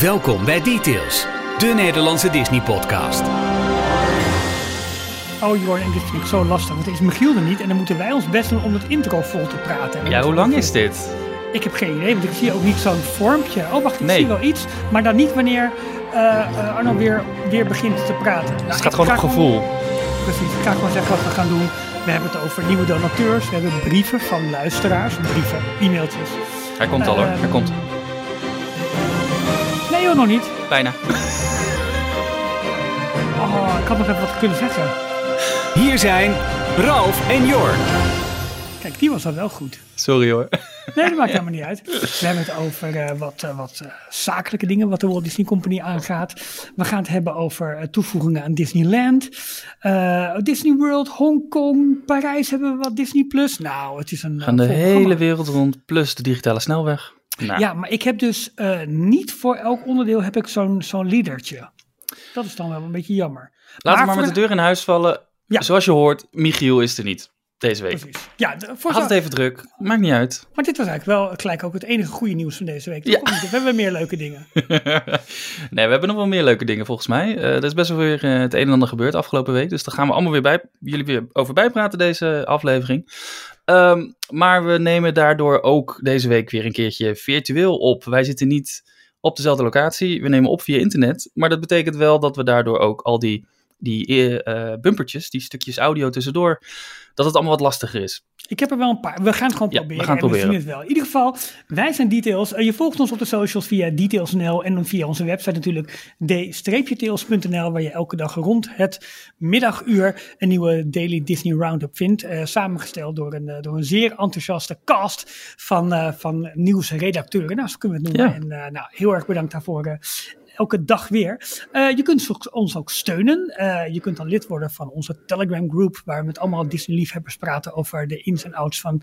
Welkom bij Details, de Nederlandse Disney-podcast. Oh Jorn, en dit vind ik zo lastig, want er is Michiel er niet en dan moeten wij ons best doen om het intro vol te praten. En Ja, hoe lang is dit? Ik heb geen idee, want ik zie ook niet zo'n vormpje. Oh wacht, ik Nee. zie wel iets, maar dan niet wanneer eh, eh, Arno weer, weer begint te praten. Nou, het ik gaat gewoon op gevoel. Precies, ik ga gewoon zeggen wat we gaan doen. We hebben het over nieuwe donateurs, we hebben brieven van luisteraars, brieven, e-mailtjes. Hij komt al hoor, Ehm, hij komt. Nee joh, nog niet. Bijna. Oh, ik had nog even wat kunnen zeggen. Hier zijn Ralf en Jorn. Kijk, die was dan wel goed. Sorry hoor. Nee, dat maakt helemaal niet uit. We hebben het over eh, wat, eh, wat eh, zakelijke dingen, wat de Walt Disney Company aangaat. We gaan het hebben over toevoegingen aan Disneyland. Eh, Disney World, Hongkong, Parijs hebben we wat Disney Plus. Nou, het is een. We gaan de hele wereld rond, plus de digitale snelweg. Nou, Ja, maar ik heb dus eh, niet voor elk onderdeel heb ik zo'n zo'n leadertje. Dat is dan wel een beetje jammer. laten we maar met de deur in huis vallen. Ja. Zoals je hoort, Michiel is er niet deze week. Precies. Ja, voor Had zo- het even druk, maakt niet uit. maar dit was eigenlijk wel gelijk ook het enige goede nieuws van deze week. Ja. Of hebben we meer leuke dingen? nee, we hebben nog wel meer leuke dingen volgens mij. Eh, er is best wel weer eh, het een en ander gebeurd afgelopen week. Dus daar gaan we allemaal weer bij, jullie weer over bijpraten deze aflevering. Ehm, maar we nemen daardoor ook deze week weer een keertje virtueel op. Wij zitten niet op dezelfde locatie. We nemen op via internet. Maar dat betekent wel dat we daardoor ook al die, die eh, bumpertjes, die stukjes audio tussendoor, dat het allemaal wat lastiger is. Ik heb er wel een paar. We gaan het gewoon Ja, we proberen. gaan het we proberen. zien het wel. In ieder geval, wij zijn Details. Eh, je volgt ons op de socials via details.nl en dan via onze website natuurlijk d-tails.nl waar je elke dag rond het middaguur een nieuwe Daily Disney Roundup vindt. Eh, samengesteld door een, eh, door een zeer enthousiaste cast van, eh, van nieuwsredacteuren. Nou, zo kunnen we het noemen. Ja. En nou, heel erg bedankt daarvoor. Elke dag weer. Eh, je kunt ons ook steunen. Eh, je kunt dan lid worden van onze Telegram groep, waar we met allemaal Disney-liefhebbers praten over de ins en outs van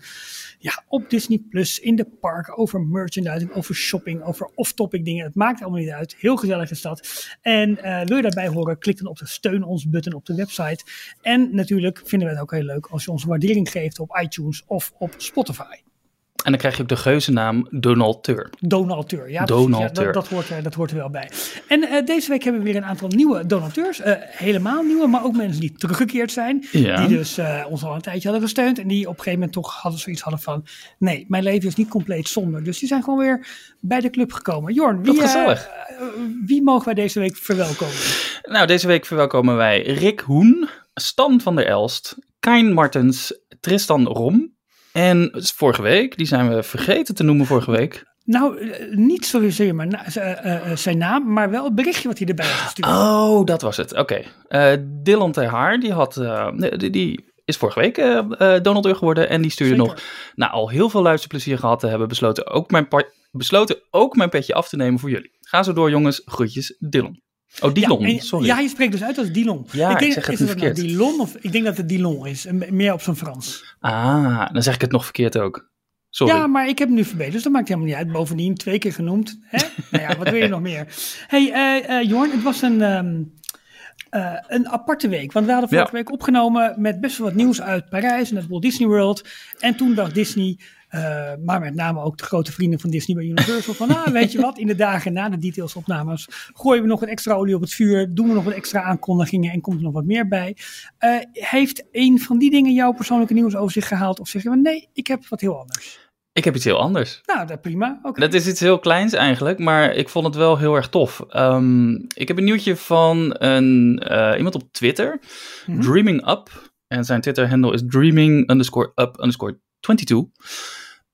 ja, op Disney Plus, in de park, over merchandising, over shopping, over off-topic dingen. Het maakt allemaal niet uit. Heel gezellig is dat. En eh, wil je daarbij horen, klik dan op de steun ons button op de website. En natuurlijk vinden we het ook heel leuk als je ons waardering geeft op iTunes of op Spotify. En dan krijg je ook de geuzennaam. Donateur. Ja, precies. Donateur. Ja, dat, dat, hoort er, dat hoort er wel bij. En eh, deze week hebben we weer een aantal nieuwe donateurs. Eh, helemaal nieuwe, maar ook mensen die teruggekeerd zijn. Ja. Die dus eh, ons al een tijdje hadden gesteund. En die op een gegeven moment toch hadden zoiets hadden van... Nee, mijn leven is niet compleet zonder. Dus die zijn gewoon weer bij de club gekomen. Jorn, wie, wie mogen wij deze week verwelkomen? Nou, deze week verwelkomen wij Rick Hoen, Stan van der Elst, Kain Martens, Tristan Rom. En vorige week, die zijn we vergeten te noemen vorige week. Nou, eh, niet zozeer maar na- eh, eh, zijn naam, maar wel het berichtje wat hij erbij had gestuurd. Oh, dat was het. Oké. Eh, Dylan Ter Haar, die, had, die, die is vorige week Donald geworden. En die stuurde Zeker. nog, na al heel veel luisterplezier gehad te hebben, besloten ook, mijn besloten ook mijn petje af te nemen voor jullie. Ga zo door jongens. Groetjes, Dylan. Oh, Dylan, en- sorry. Ja, je spreekt dus uit als Dilon. Ja, ik denk, zeg het is het nou. Dilon of ik denk dat het Dilon is. en Meer op zijn Frans. Ah, dan zeg ik het nog verkeerd ook. Sorry. Ja, maar ik heb hem nu verbeterd, dus dat maakt helemaal niet uit. Bovendien twee keer genoemd. Hè? nou ja, wat wil je nog meer? hey, eh, Jorn, het was een, ehm, eh, een aparte week. Want we hadden vorige Ja. week opgenomen met best wel wat nieuws uit Parijs en het Walt Disney World. En toen dacht Disney, eh, maar met name ook de grote vrienden van Disney bij Universal, van ah, weet je wat, in de dagen na de detailsopnames gooien we nog wat extra olie op het vuur, doen we nog wat extra aankondigingen en komt er nog wat meer bij. Eh, heeft een van die dingen jouw persoonlijke nieuwsoverzicht gehaald of zeg je van nee, ik heb wat heel anders? Ik heb iets heel anders. Nou, dat prima. Oké. Dat is iets heel kleins eigenlijk, maar ik vond het wel heel erg tof. Ehm, ik heb een nieuwtje van een, eh, iemand op Twitter, Mhm. Dreaming Up. En zijn Twitter-handle is dreaming underscore up underscore 22.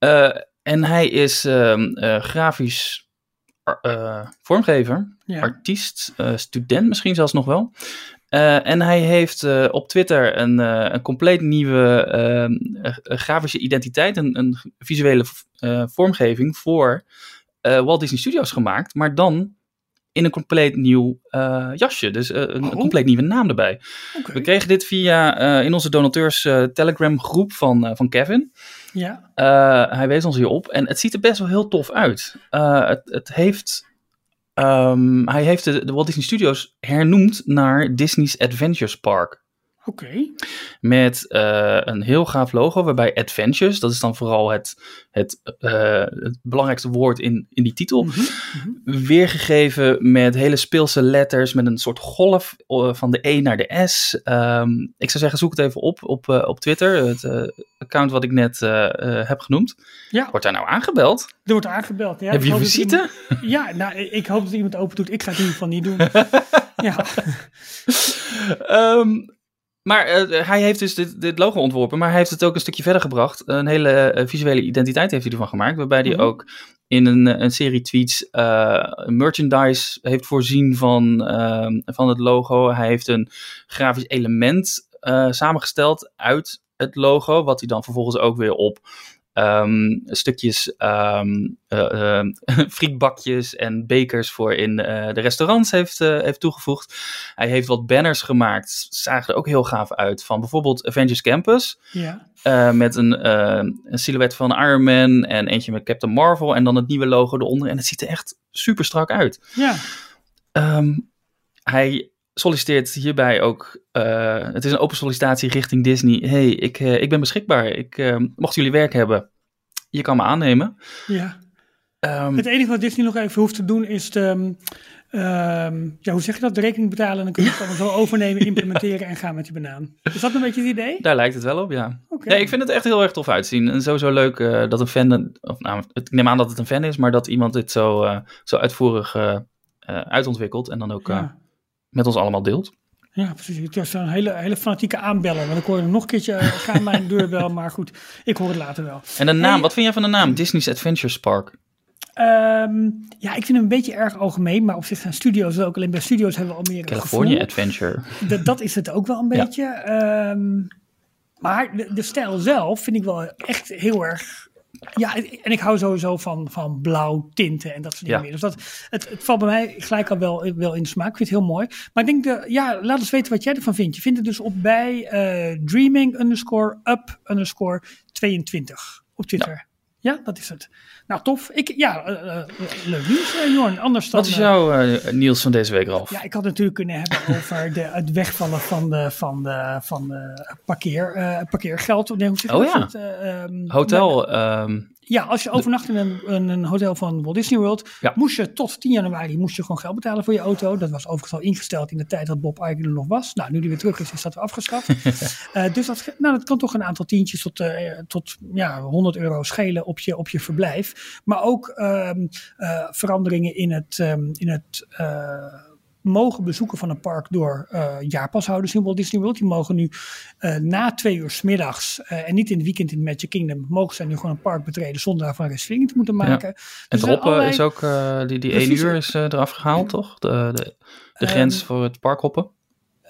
Eh, en hij is ehm, eh, grafisch eh, vormgever, Ja. artiest, student misschien zelfs nog wel. En hij heeft op Twitter een, een compleet nieuwe ehm, eh, grafische identiteit, een, een visuele vormgeving voor Walt Disney Studios gemaakt, maar dan in een compleet nieuw jasje. Dus een, een Oh. compleet nieuwe naam erbij. We kregen dit via in onze donateurs Telegram groep van, van Kevin. Ja. Eh, hij wees ons hierop en het ziet er best wel heel tof uit. Eh, het, het heeft, ehm, hij heeft de, de Walt Disney Studios hernoemd naar Disney's Adventures Park. Oké. Met eh, een heel gaaf logo waarbij Adventures, dat is dan vooral het, het, eh, het belangrijkste woord in, in die titel, Mhm, mhm. weergegeven met hele speelse letters, met een soort golf eh, van de E naar de S. Ehm, ik zou zeggen, zoek het even op op, op Twitter, het account wat ik net heb genoemd. Ja, Wordt daar nou aangebeld? er wordt aangebeld. Ja, heb je visite? iemand- ja, nou, ik hoop dat iemand open doet. Ik ga het in ieder geval niet doen. ja, Ehm, maar eh, hij heeft dus dit, dit logo ontworpen, maar hij heeft het ook een stukje verder gebracht. Een hele eh, visuele identiteit heeft hij ervan gemaakt, waarbij hij Mhm. ook in een, eh, een serie tweets merchandise heeft voorzien van, ehm, van het logo. Hij heeft een grafisch element samengesteld uit het logo, wat hij dan vervolgens ook weer op ehm, stukjes eh, frietbakjes en bekers voor in eh, de restaurants heeft, eh, heeft toegevoegd. Hij heeft wat banners gemaakt, zagen er ook heel gaaf uit, van bijvoorbeeld Avengers Campus. ja. met een, een silhouet van Iron Man en eentje met Captain Marvel en dan het nieuwe logo eronder. En het ziet er echt super strak uit. ja. Hij solliciteert hierbij ook. eh, het is een open sollicitatie richting Disney. Hey, ik, eh, ik ben beschikbaar. Ik, eh, mocht jullie werk hebben, je kan me aannemen. ja. Ehm, Het enige wat Disney nog even hoeft te doen is de, ehm, ehm, ja, hoe zeg je dat? De rekening betalen en dan kun je het allemaal zo overnemen, implementeren en gaan met die banaan. Is dat een beetje het idee? daar lijkt het wel op, ja. Oké. Nee, ik vind het echt heel erg tof uitzien. En sowieso leuk dat een fan. Of, nou, ik neem aan dat het een fan is, maar dat iemand dit zo, zo uitvoerig uitontwikkelt. En dan ook Ja. Met ons allemaal deelt. Ja, precies. Het was een hele, hele fanatieke aanbeller. Want ik hoorde nog een keertje uh, gaan mijn deurbel. Maar goed, ik hoor het later wel. En de naam, Hey. wat vind jij van de naam? Disney's Adventure Park. Ehm, ja, ik vind hem een beetje erg algemeen. Maar op zich zijn studio's ook. Alleen bij studio's hebben we al meer California gevoel. Adventure. Dat, dat is het ook wel een Ja. beetje. Ehm, maar de, de stijl zelf vind ik wel echt heel erg. Ja, en ik hou sowieso van, van blauw tinten en dat soort dingen Ja. meer. Dus dat, het, het valt bij mij gelijk al wel, wel in de smaak. Ik vind het heel mooi. Maar ik denk, de, ja, laat eens weten wat jij ervan vindt. Je vindt het dus op bij eh, dreaming underscore up underscore 22 op Twitter. Ja. dat is het. Nou, tof. Ik, ja, eh, eh, leuk nieuws, eh, Jorn. Anders dan... Wat is eh, jouw eh, nieuws van deze week, Ralf? ja, ik had het natuurlijk kunnen hebben over de, het wegvallen van, de, van, de, van de parkeer, eh, parkeergeld. Nee, hoe zeg Oh ja. Het, eh, ehm, Hotel, ehm, ja, als je overnacht in een, een, een hotel van Walt Disney World, Ja. moest je tot 10 januari moest je gewoon geld betalen voor je auto. Dat was overigens al ingesteld in de tijd dat Bob Iger er nog was. Nou, nu die weer terug is, is dat weer afgeschaft. Eh, dus dat, nou, dat kan toch een aantal tientjes tot, eh, tot ja, 100 euro schelen op je, op je verblijf. Maar ook ehm, eh, veranderingen in het, ehm, in het mogen bezoeken van een park door eh, jaarpashouders in Walt Disney World. Die mogen nu eh, na twee uur 's middags eh, en niet in het weekend in Magic Kingdom, mogen zij nu gewoon een park betreden zonder daarvan een reservering te moeten maken. en zijn het hoppen allerlei- is ook, die, die één uur is eraf gehaald, toch? De, de, de Ehm, grens voor het parkhoppen.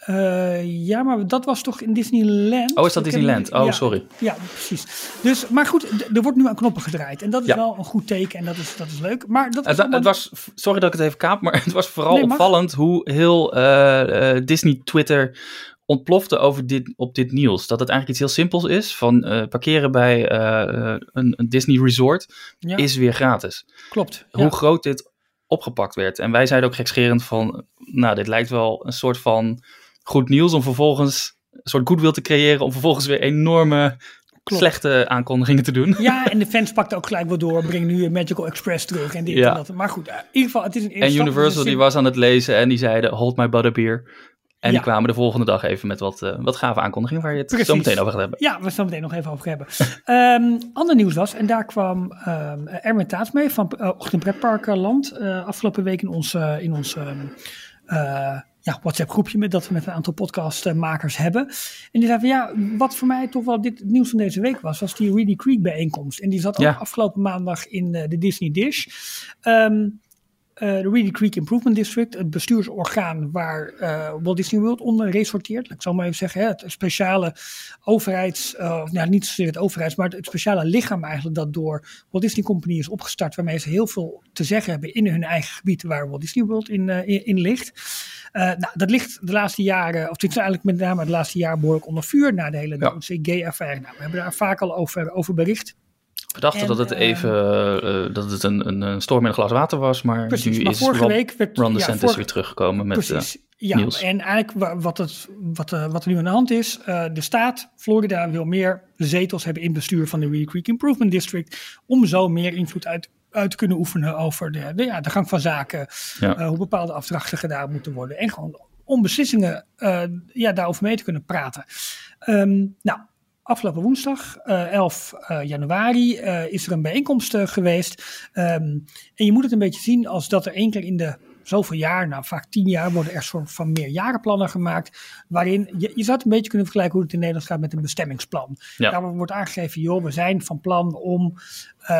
Eh, ja, maar dat was toch in Disneyland? Oh, is dat Disneyland? Oh, ja, sorry. Ja, precies. Dus, maar goed, er wordt nu aan knoppen gedraaid. En dat is Ja. wel een goed teken en dat is, dat is leuk. Maar dat Het, het was, sorry dat ik het even kaap, maar het was vooral Nee, opvallend hoe heel eh, eh, Disney Twitter ontplofte over dit, op dit nieuws. Dat het eigenlijk iets heel simpels is, van parkeren bij een, een Disney resort ja, is weer gratis. klopt. Ja. Hoe groot dit opgepakt werd. En wij zeiden ook gekscherend van, nou dit lijkt wel een soort van goed nieuws om vervolgens een soort goodwill te creëren om vervolgens weer enorme Klopt. slechte aankondigingen te doen. Ja, en de fans pakten ook gelijk wel door. Breng nu een Magical Express terug en dit Ja. en dat. Maar goed, eh, in ieder geval, het is een eerste En Universal die was aan het lezen en die zeiden hold my butterbeer. En die kwamen de volgende dag even met wat, eh, wat gave aankondigingen waar je het Precies. zo meteen over gaat hebben. Ja, we het meteen nog even over hebben. Ehm ander nieuws was, en daar kwam ehm Erwin Taats mee van uh, Ochtend Pretparkland. eh afgelopen week in ons, in ons ja, WhatsApp groepje met, dat we met een aantal podcastmakers hebben. En die zei van ja, wat voor mij toch wel dit het nieuws van deze week was, was die Reedy Creek bijeenkomst. En die zat ook Ja. afgelopen maandag in eh, de Disney Dish. Ehm, eh, de Reedy Creek Improvement District, het bestuursorgaan waar eh, Walt Disney World onder resorteert. Ik zal maar even zeggen, hè, het speciale overheids, eh, nou niet zozeer het overheids, maar het speciale lichaam eigenlijk dat door Walt Disney Company is opgestart, waarmee ze heel veel te zeggen hebben in hun eigen gebied waar Walt Disney World in, in, in ligt. Eh, nou, dat ligt de laatste jaren, of dit is eigenlijk met name het laatste jaar behoorlijk onder vuur na de hele Ja. Gay-affaire. Nou, we hebben daar vaak al over, over bericht. We dachten En, dat het eh, even eh, dat het een, een, een storm in een glas water was, maar Precies, nu maar is vorige week werd... Ron ja, DeSantis vorige- weer teruggekomen met... Precies. Ja, Niels. en eigenlijk wa- wat, het, wat, wat er nu aan de hand is, de staat Florida wil meer zetels hebben in het bestuur van de Reedy Creek Improvement District, om zo meer invloed uit, uit kunnen oefenen over de, de, ja, de gang van zaken, Ja. eh, hoe bepaalde afdrachten gedaan moeten worden en gewoon om beslissingen eh, ja, daarover mee te kunnen praten. Ehm, nou, afgelopen woensdag, eh, 11 eh, januari, is er een bijeenkomst geweest. Ehm, en je moet het een beetje zien als dat er één keer in de zoveel jaar, nou vaak tien jaar, worden er soort van meerjarenplannen gemaakt. Waarin je, je zou het een beetje kunnen vergelijken hoe het in Nederland gaat met een bestemmingsplan. Ja. Daar wordt aangegeven, joh, we zijn van plan om, eh,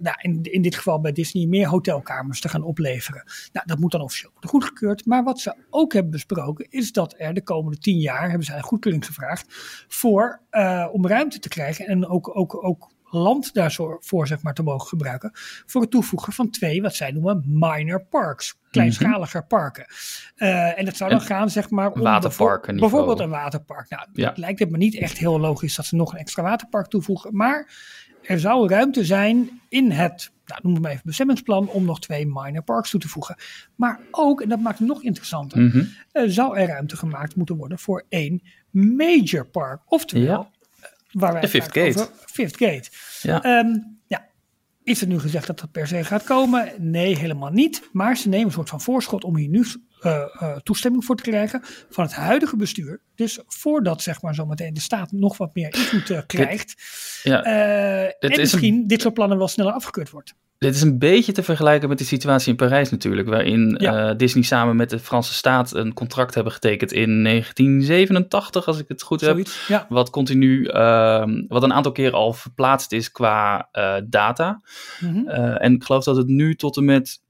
nou, in, in dit geval bij Disney, meer hotelkamers te gaan opleveren. Nou, dat moet dan officieel worden goedgekeurd. Maar wat ze ook hebben besproken, is dat er de komende tien jaar, hebben ze een goedkeuring gevraagd, voor, eh, om ruimte te krijgen en ook, ook, ook land daarvoor zeg maar, te mogen gebruiken. Voor het toevoegen van twee, wat zij noemen, minor parks. Kleinschaliger parken. Eh, en dat zou dan En gaan, zeg maar, om waterparken bijvoor- bijvoorbeeld een waterpark. Nou, Ja. het lijkt het me niet echt heel logisch dat ze nog een extra waterpark toevoegen. Maar er zou ruimte zijn in het, nou, noem het maar even, bestemmingsplan om nog twee minor parks toe te voegen. Maar ook, en dat maakt het nog interessanter, Mhm. eh, zou er ruimte gemaakt moeten worden voor één major park. Oftewel, Ja. Waar wij De Fifth Gate. over- Fifth Gate. Ja. Ehm, ja. Is het nu gezegd dat dat per se gaat komen? Nee, helemaal niet. Maar ze nemen een soort van voorschot om hier nu eh, eh, toestemming voor te krijgen van het huidige bestuur. Dus voordat zeg maar zometeen de staat nog wat meer invloed eh, krijgt. Ja. en een- misschien dit soort plannen wel sneller afgekeurd wordt. Dit is een beetje te vergelijken met de situatie in Parijs natuurlijk, waarin Ja. eh, Disney samen met de Franse staat een contract hebben getekend in 1987, als ik het goed heb. Ja. Wat continu, ehm, wat een aantal keer al verplaatst is qua eh, data. Mhm. Eh, en ik geloof dat het nu tot en met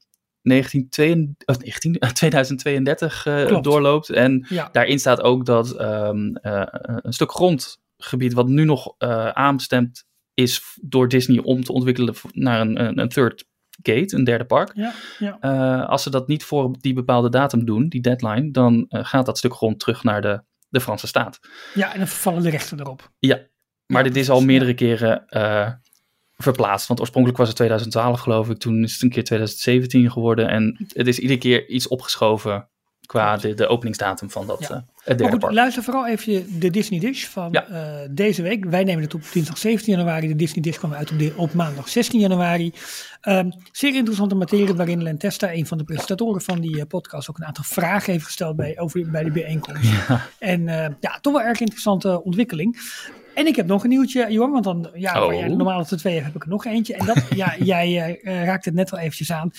1932, of 19, 2032 eh, Klopt. doorloopt. En ja. daarin staat ook dat ehm, eh, een stuk grondgebied wat nu nog aanbestemd is door Disney om te ontwikkelen naar een, een, third gate, een derde park. Ja. Ja. Eh, als ze dat niet voor die bepaalde datum doen, die deadline, dan eh, gaat dat stuk grond terug naar de, de Franse staat. ja, en dan vervallen de rechten erop. Ja, maar Ja, dit is al meerdere keren eh, verplaatst. Want oorspronkelijk was het 2012 geloof ik, toen is het een keer 2017 geworden. En het is iedere keer iets opgeschoven qua de, de openingsdatum van dat Maar goed, luister vooral even de Disney Dish van Ja. eh, deze week. Wij nemen het op dinsdag 17 januari. De Disney Dish kwam uit op, de- op maandag 16 januari. Ehm, zeer interessante materie waarin Len Testa, een van de presentatoren van die eh, podcast, ook een aantal vragen heeft gesteld bij, over, bij de bijeenkomst. En eh, ja, toch wel erg interessante ontwikkeling. En ik heb nog een nieuwtje, Johan, want dan, ja, Oh. jij normaal op de twee heb ik er nog eentje. En dat, ja, jij raakt het net wel eventjes aan.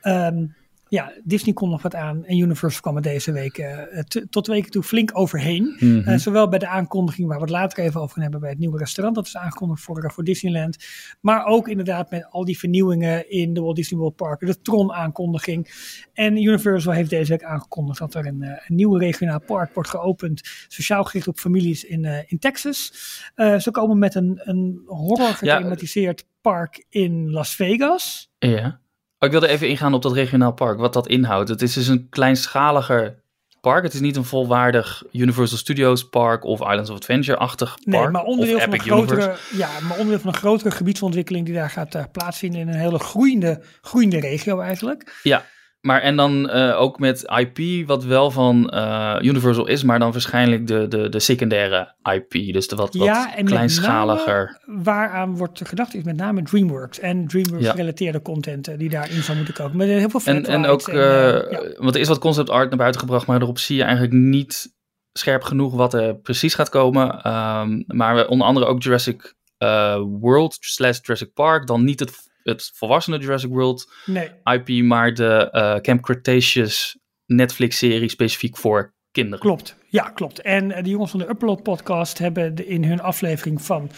Ehm, ja, Disney kon nog wat aan en Universal kwam er deze week eh, t- tot de weken toe flink overheen. Mhm. Eh, zowel bij de aankondiging, waar we het later even over gaan hebben, bij het nieuwe restaurant dat is aangekondigd voor, eh, voor Disneyland. Maar ook inderdaad met al die vernieuwingen in de Walt Disney World Park, de Tron-aankondiging. En Universal heeft deze week aangekondigd dat er een, een nieuw regionaal park wordt geopend, speciaal gericht op families in, in Texas. Ze komen met een, een horror gethematiseerd park in Las Vegas. Ja. Oh, ik wilde even ingaan op dat regionaal park, wat dat inhoudt. Het is dus een kleinschaliger park. Het is niet een volwaardig Universal Studios park of Islands of Adventure-achtig park. Nee, maar onderdeel, van een grotere, ja, maar onderdeel van een grotere gebiedsontwikkeling die daar gaat eh, plaatsvinden in een hele groeiende, groeiende regio eigenlijk. Ja, maar en dan eh, ook met IP, wat wel van eh, Universal is, maar dan waarschijnlijk de, de, de secundaire IP. Dus de wat, wat ja, en kleinschaliger. waaraan wordt gedacht is met name DreamWorks en DreamWorks Ja. gerelateerde content eh, die daarin zou moeten komen. Met heel veel En, en ook, rides en, ja. want er is wat concept art naar buiten gebracht, maar erop zie je eigenlijk niet scherp genoeg wat er precies gaat komen. Ehm, maar onder andere ook Jurassic World slash Jurassic Park, dan niet het, het volwassene Jurassic World Nee, IP, maar de eh, Camp Cretaceous Netflix-serie specifiek voor kinderen. klopt. Ja, klopt. En eh, de jongens van de Upload podcast hebben de- in hun aflevering van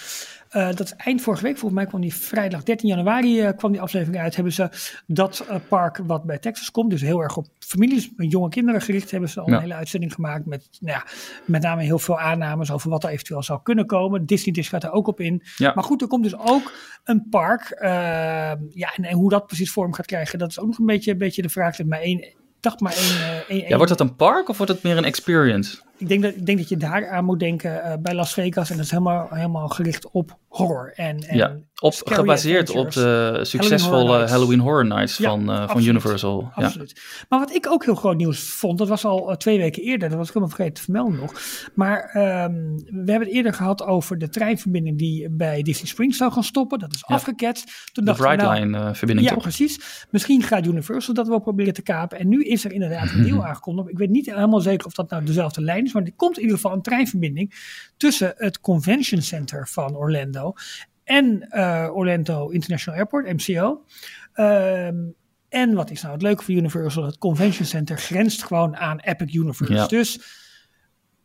eh, dat is eind vorige week, volgens mij kwam die vrijdag 13 januari eh, kwam die aflevering uit. Hebben ze dat eh, park wat bij Texas komt, dus heel erg op families met jonge kinderen gericht, hebben ze al Ja. een hele uitzending gemaakt met, nou ja, met name heel veel aannames over wat er eventueel zou kunnen komen. Disney Dish gaat er ook op in. Ja. Maar goed, er komt dus ook een park. ja, en, en hoe dat precies vorm gaat krijgen, dat is ook nog een beetje, een beetje de vraag. Maar één, dacht maar één, één, Ja, wordt dat een park of wordt het meer een experience? Ik denk dat, ik denk dat je daar aan moet denken eh, bij Las Vegas. En dat is helemaal, helemaal gericht op horror. En, en Ja, op, gebaseerd op de succesvolle Horror Nights. Halloween Horror Nights Ja, van, eh, van absoluut. Universal. Ja. Absoluut. Maar wat ik ook heel groot nieuws vond, dat was al eh, twee weken eerder, dat was ik helemaal vergeten te vermelden nog. Maar ehm, we hebben het eerder gehad over de treinverbinding die bij Disney Springs zou gaan stoppen. Dat is Ja. afgeketst. Toen De we, nou, Brightline-verbinding ja, toch? precies. Misschien gaat Universal dat wel proberen te kapen. En nu is er inderdaad een deal aangekondigd. Ik weet niet helemaal zeker of dat nou dezelfde lijn is. Maar er komt in ieder geval een treinverbinding tussen het Convention Center van Orlando en eh, Orlando International Airport, MCO. Ehm, en wat is nou het leuke voor Universal? Het Convention Center grenst gewoon aan Epic Universe. Ja. Dus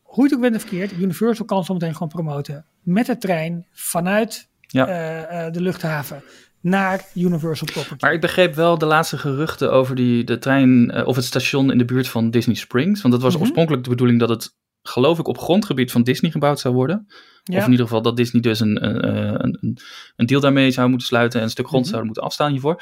hoe het ook bent verkeerd, Universal kan zo meteen gewoon promoten met de trein vanuit Ja. eh, eh, de luchthaven naar Universal Property. Maar ik begreep wel de laatste geruchten over die, de trein eh, of het station in de buurt van Disney Springs. Want dat was Mhm. oorspronkelijk de bedoeling dat het, geloof ik, op grondgebied van Disney gebouwd zou worden. Ja. Of in ieder geval dat Disney dus een, een, een, een- een deal daarmee zou moeten sluiten en een stuk grond Mhm. zou moeten afstaan hiervoor.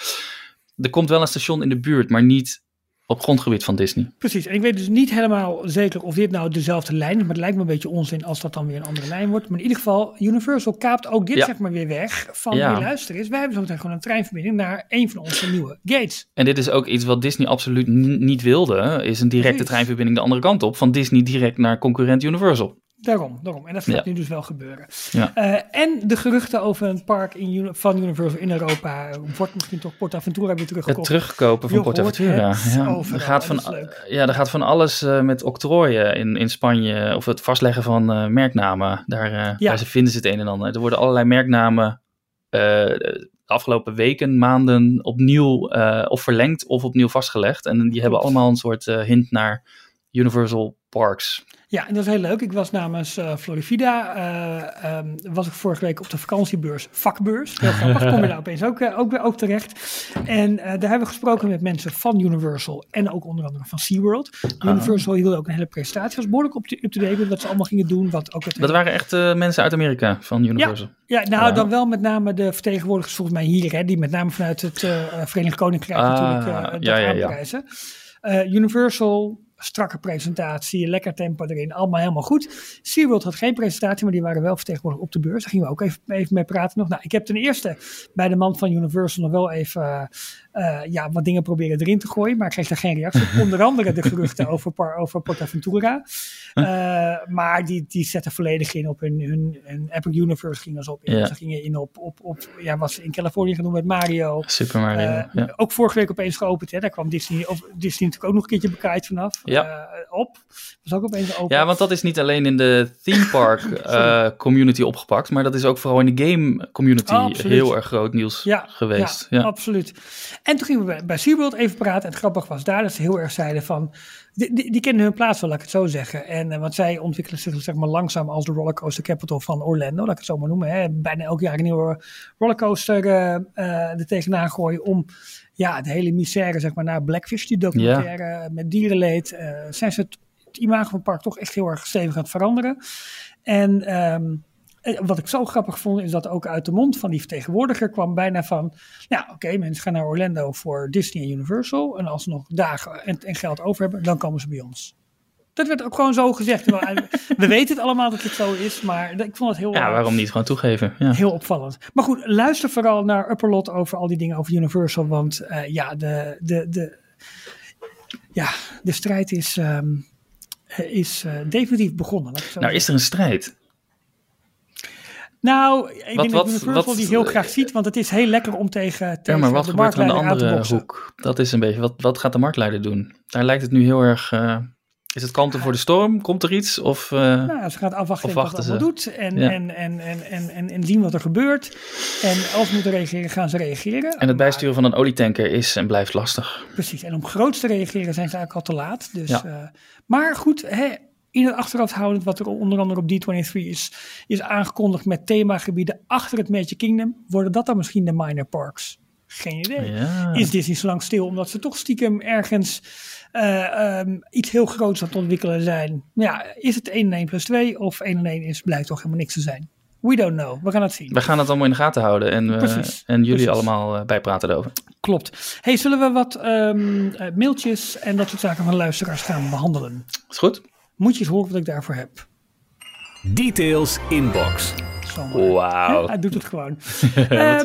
Er komt wel een station in de buurt, maar niet op grondgebied van Disney. Precies, en ik weet dus niet helemaal zeker of dit nou dezelfde lijn is, maar het lijkt me een beetje onzin als dat dan weer een andere lijn wordt. Maar in ieder geval, Universal kaapt ook dit Ja. zeg maar weer weg van, Ja. luister eens, wij hebben zo meteen gewoon een treinverbinding naar een van onze nieuwe gates. En dit is ook iets wat Disney absoluut niet wilde, is een directe Precies. treinverbinding de andere kant op, van Disney direct naar concurrent Universal. Daarom, daarom. En dat gaat Ja. nu dus wel gebeuren. Ja. Eh, en de geruchten over een park in, van Universal in Europa, eh, wordt misschien toch PortAventura weer Het teruggekocht. terugkopen van Je Port hoort Aventura. het Ja, overal, er gaat van, ja, er gaat van alles eh, met octrooien in, in Spanje. Of het vastleggen van merknamen. Daar, Ja. daar vinden ze het een en ander. Er worden allerlei merknamen de afgelopen weken, maanden opnieuw of verlengd of opnieuw vastgelegd. En die hebben allemaal een soort hint naar Universal Parks. Ja, en dat is heel leuk. Ik was namens eh, Florivida, eh, ehm, was ik vorige week op de vakantiebeurs, vakbeurs. Heel grappig, kom je daar opeens ook, eh, ook, weer ook terecht. En daar hebben we gesproken met mensen van Universal en ook onder andere van SeaWorld. Universal hield ook een hele presentatie, was behoorlijk op up to date met wat ze allemaal gingen doen. Wat ook het Dat waren echt mensen uit Amerika van Universal. ja, nou Wauw. dan wel met name de vertegenwoordigers volgens mij hier, hè, die met name vanuit het Verenigd Koninkrijk Ah, natuurlijk dat ja, ja, ja. aanprijzen. Universal, strakke presentatie, lekker tempo erin, allemaal helemaal goed. SeaWorld had geen presentatie, maar die waren wel vertegenwoordigd op de beurs. Daar gingen we ook even, even mee praten nog. Nou, ik heb ten eerste bij de man van Universal nog wel even eh, ja, wat dingen proberen erin te gooien, maar ik kreeg daar geen reactie op. Onder andere de geruchten over, Par- over PortAventura. Eh, maar die, die zetten volledig in op hun, hun, hun Epic Universe gingen ze op in. Ja. Ze gingen in op, op, op ja, wat ze in Californië doen met Mario. Super Mario. Eh, ja. Ook vorige week opeens geopend. Hè? Daar kwam Disney, of Disney natuurlijk ook nog een keertje bekaaid vanaf. Ja. Op. Was ook opeens open. Ja, want dat is niet alleen in de theme park community opgepakt, maar dat is ook vooral in de game community Absoluut. heel erg groot nieuws ja, geweest. Ja, Ja. absoluut. En toen gingen we bij, bij SeaWorld even praten. En het grappige was daar dat ze heel erg zeiden van... Die, die, die kennen hun plaats wel, laat ik het zo zeggen. En eh, want zij ontwikkelen zich zeg maar langzaam als de rollercoaster capital van Orlando. Laat ik het zo maar noemen. Hè. Bijna elk jaar een nieuwe rollercoaster eh er tegenaan gooien om... Ja, de hele misère, zeg maar, naar Blackfish, die documentaire met dierenleed. zijn ze het, het imago van het park toch echt heel erg stevig aan het veranderen. En eh, wat ik zo grappig vond, is dat ook uit de mond van die vertegenwoordiger kwam bijna van... Ja, oké, mensen gaan naar Orlando voor Disney en Universal. En als ze nog dagen en, en geld over hebben, dan komen ze bij ons. Dat werd ook gewoon zo gezegd. Eh, We weten het allemaal dat het zo is, maar ik vond het heel, Ja, eh, waarom niet gewoon toegeven? Ja. heel opvallend. Maar goed, luister vooral naar Upperlot over al die dingen over Universal. Want eh, ja, de, de, de, ja, de strijd is, ehm, eh, is eh, definitief begonnen. Nou, is er een strijd? Nou, ik denk wat- dat Universal wat- die heel graag ziet, want het is heel lekker om tegen, Ja, tegen maar wat de gebeurt er aan de andere hoek? Dat is een beetje, wat, wat gaat de marktleider doen? Daar lijkt het nu heel erg, eh, is het kanten voor de storm? Komt er iets? Of, eh, Nou, ze gaat afwachten Of wat het allemaal doet en, Ja. en, en, en, en, en, en zien wat er gebeurt. En als ze moeten reageren, gaan ze reageren. en het Maar- bijsturen van een olietanker is en blijft lastig. Precies, en om groots te reageren zijn ze eigenlijk al te laat. Dus, Ja. eh, maar goed, hè, in het achterhoofd houdend wat er onder andere op D23 is, is aangekondigd met themagebieden achter het Magic Kingdom. Worden dat dan misschien de minor parks? Geen idee. Ja. Is Disney zo lang stil omdat ze toch stiekem ergens eh, ehm, iets heel groots aan het ontwikkelen zijn? Ja, is het 1 en 1 plus 2 of 1 en 1 is, blijkt toch helemaal niks te zijn? We don't know. We gaan het zien. We gaan het allemaal in de gaten houden en, Precies, en jullie precies. allemaal eh, bijpraten erover. Klopt. Hey, zullen we wat ehm, eh, mailtjes en dat soort zaken van luisteraars gaan behandelen? Is goed? Moet je eens horen wat ik daarvoor heb. Details inbox. Wauw. Hij doet het gewoon.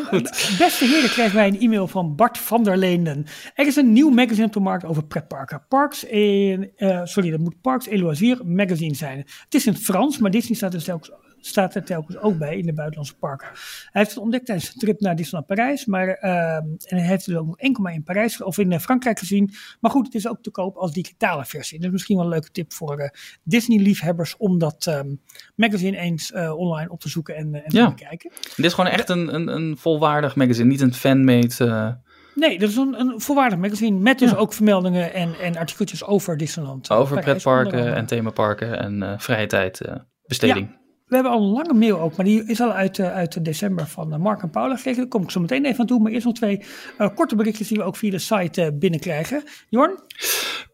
Goed. beste heren, krijgen wij een e-mail van Bart van der Leenden. Er is een nieuw magazine op de markt over pretparken. Parks in, eh, sorry, dat moet Parks et Loisirs magazine zijn. Het is in het Frans, maar Disney staat er telkens, staat er telkens ook bij in de buitenlandse parken. Hij heeft het ontdekt tijdens een trip naar Disneyland Parijs, maar ehm, en hij heeft het ook nog enkel maar in Parijs of in eh, Frankrijk gezien. Maar goed, het is ook te koop als digitale versie. Dus misschien wel een leuke tip voor eh, Disney-liefhebbers om dat ehm, magazine eens eh, online op te zoeken en, en Ja. te bekijken. Dit is gewoon echt een, een, een volwaardig magazine, niet een fanmade. Nee, dat is een, een volwaardig magazine met dus Ja. ook vermeldingen en, en artikeltjes over Disneyland. over Parijs, pretparken en themaparken en vrije tijd besteding. We hebben al een lange mail ook, maar die is al uit, eh, uit december van eh, Mark en Paula gekregen. Daar kom ik zo meteen even aan toe. Maar eerst nog twee eh, korte berichtjes die we ook via de site binnenkrijgen. Jorn?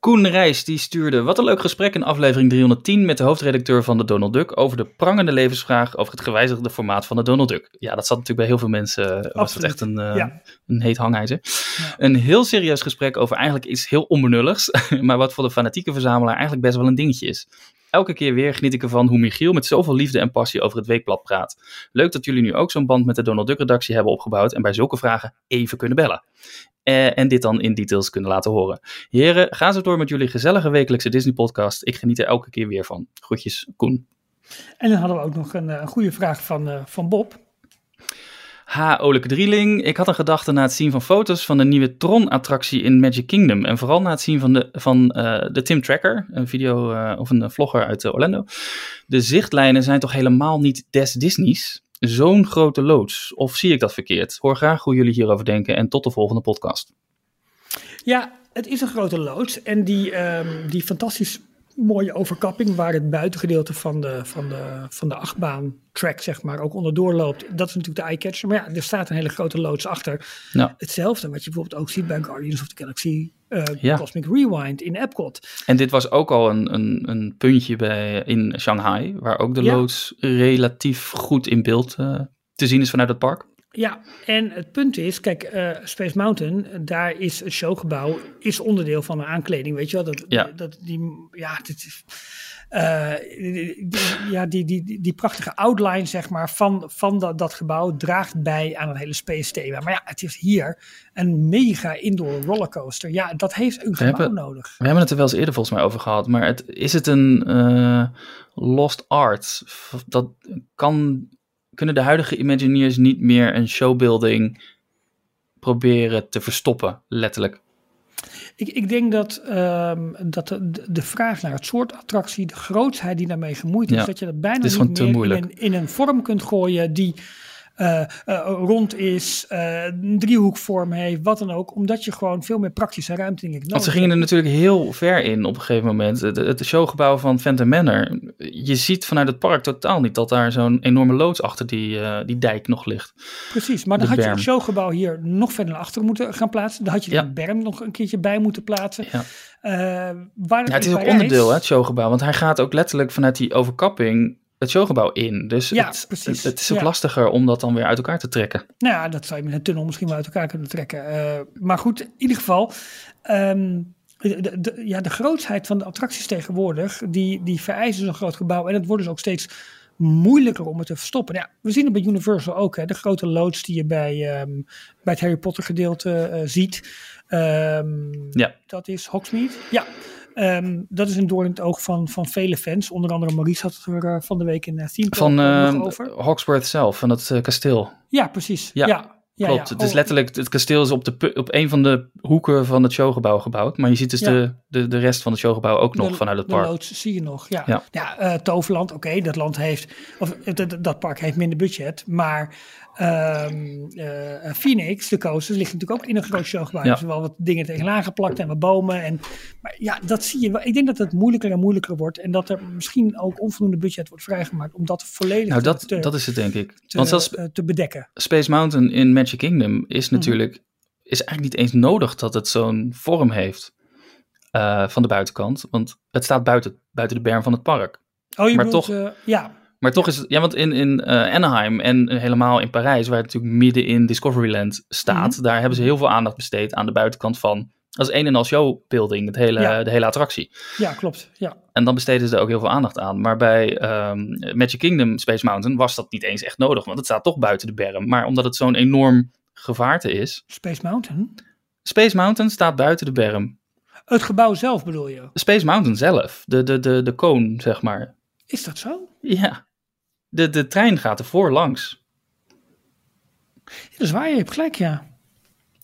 Koen Reis die stuurde, wat een leuk gesprek in aflevering 310 met de hoofdredacteur van de Donald Duck over de prangende levensvraag over het gewijzigde formaat van de Donald Duck. Ja, dat zat natuurlijk bij heel veel mensen, was dat echt een, ja. een heet hangijzer. Ja. Een heel serieus gesprek over eigenlijk iets heel onbenulligs, maar wat voor de fanatieke verzamelaar eigenlijk best wel een dingetje is. Elke keer weer geniet ik ervan hoe Michiel met zoveel liefde en passie over het weekblad praat. Leuk dat jullie nu ook zo'n band met de Donald Duck redactie hebben opgebouwd en bij zulke vragen even kunnen bellen. Eh, en dit dan in details kunnen laten horen. Heren, ga zo door met jullie gezellige wekelijkse Disney podcast. Ik geniet er elke keer weer van. Groetjes, Koen. En dan hadden we ook nog een, eh, een goede vraag van, eh, van Bob. Ha, Oleke Drieling. Ik had een gedachte na het zien van foto's van de nieuwe Tron-attractie in Magic Kingdom. En vooral na het zien van de, van, eh, de Tim Tracker, een video eh, of een vlogger uit eh, Orlando. De zichtlijnen zijn toch helemaal niet des Disney's? Zo'n grote loods. Of zie ik dat verkeerd? Hoor graag hoe jullie hierover denken en tot de volgende podcast. Ja, het is een grote loods. En die, ehm, die fantastisch mooie overkapping waar het buitengedeelte van de, van de, van de achtbaan track zeg maar ook onderdoor loopt. Dat is natuurlijk de eye-catcher. Maar ja, er staat een hele grote loods achter. Nou, Hetzelfde wat je bijvoorbeeld ook ziet bij Guardians of the Galaxy eh, Ja. Cosmic Rewind in Epcot. En dit was ook al een, een, een puntje bij, in Shanghai, waar ook de Ja. loods relatief goed in beeld eh, te zien is vanuit het park. Ja, en het punt is, kijk, eh, Space Mountain, daar is het showgebouw, is onderdeel van een aankleding, weet je wel? Dat, Ja. dat, die, ja, dit is, eh, die, die- ja, die, die, die, prachtige outline, zeg maar, van, van dat, dat gebouw draagt bij aan het hele space thema. Maar ja, het is hier een mega indoor rollercoaster. Ja, dat heeft een gebouw hebben- nodig. We hebben het er wel eens eerder volgens mij over gehad, maar het, is het een eh, lost art? Dat kan, kunnen de huidige Imagineers niet meer een showbuilding proberen te verstoppen, letterlijk? Ik, ik denk dat, ehm, dat de, de vraag naar het soort attractie, de grootsheid die daarmee gemoeid is, Ja, dat je dat bijna niet meer in in een vorm kunt gooien die eh, eh, rond is, eh, een driehoekvorm heeft, wat dan ook, omdat je gewoon veel meer praktische ruimte denk ik, Want nodig ze gingen er natuurlijk heel ver in op een gegeven moment. Het, het showgebouw van Phantom Manor. Je ziet vanuit het park totaal niet dat daar zo'n enorme loods achter die, die dijk nog ligt. Precies, maar dan de had je het showgebouw hier nog verder naar achter moeten gaan plaatsen. Dan had je Ja. de berm nog een keertje bij moeten plaatsen. Ja. Waar Ja, het is ook onderdeel, hè, het showgebouw. Want hij gaat ook letterlijk vanuit die overkapping het showgebouw in. Dus Ja, het, precies. het, is ook Ja. lastiger om dat dan weer uit elkaar te trekken. Nou ja, dat zou je met een tunnel misschien wel uit elkaar kunnen trekken. Eh, maar goed, in ieder geval. ehm, de, ja, de grootsheid van de attracties tegenwoordig, die, die vereisen zo'n groot gebouw. En het wordt dus ook steeds moeilijker om het te verstoppen. Ja, we zien het bij Universal ook, hè, de grote loods die je bij, ehm, bij het Harry Potter gedeelte eh, ziet. Ehm, Ja. Dat is Hogsmeade. Ja, Ehm, dat is een doorn in het oog van, van vele fans. Onder andere Maurice had het er eh, van de week in uh, Theme Van eh, eh, nog over. Hawksworth zelf, van het eh, kasteel. Ja, precies. Ja, Ja, ja, Klopt, ja. het is Oh, letterlijk, het kasteel is op, de, op een van de hoeken van het showgebouw gebouwd. Maar je ziet dus Ja. de, de, de rest van het showgebouw ook nog de- vanuit het de park. loods zie je nog, ja. Ja. Eh, Toverland, oké, dat land heeft, of eh, dat, dat park heeft minder budget, maar ehm, eh, Phoenix, de coasters, ligt natuurlijk ook in een groot showgebouw. Ja. Er zijn wel wat dingen tegenaan geplakt en wat bomen. En, maar ja, dat zie je wel. Ik denk dat het moeilijker en moeilijker wordt en dat er misschien ook onvoldoende budget wordt vrijgemaakt om dat volledig Nou, te, dat, te, dat is het denk ik. te, Want zelfs eh, te bedekken. Space Mountain in Magic Kingdom is Mhm. natuurlijk is eigenlijk niet eens nodig dat het zo'n vorm heeft eh, van de buitenkant. Want het staat buiten, buiten de berm van het park. Oh, je maar bedoelt, toch- ja, Maar toch is het, ja, want in, in eh, Anaheim en helemaal in Parijs, waar het natuurlijk midden in Discoveryland staat, Mhm. daar hebben ze heel veel aandacht besteed aan de buitenkant van Dat is een en al showbuilding, het hele, Ja. de hele attractie. Ja, klopt. Ja. En dan besteden ze er ook heel veel aandacht aan. Maar bij ehm, Magic Kingdom Space Mountain was dat niet eens echt nodig, want het staat toch buiten de berm. Maar omdat het zo'n enorm gevaarte is. Space Mountain. Space Mountain staat buiten de berm. Het gebouw zelf bedoel je? Space Mountain zelf, de, de, de, de koon, zeg maar. Is dat zo? Ja. De, de trein gaat ervoor langs. Ja, dat is waar, je hebt gelijk, ja.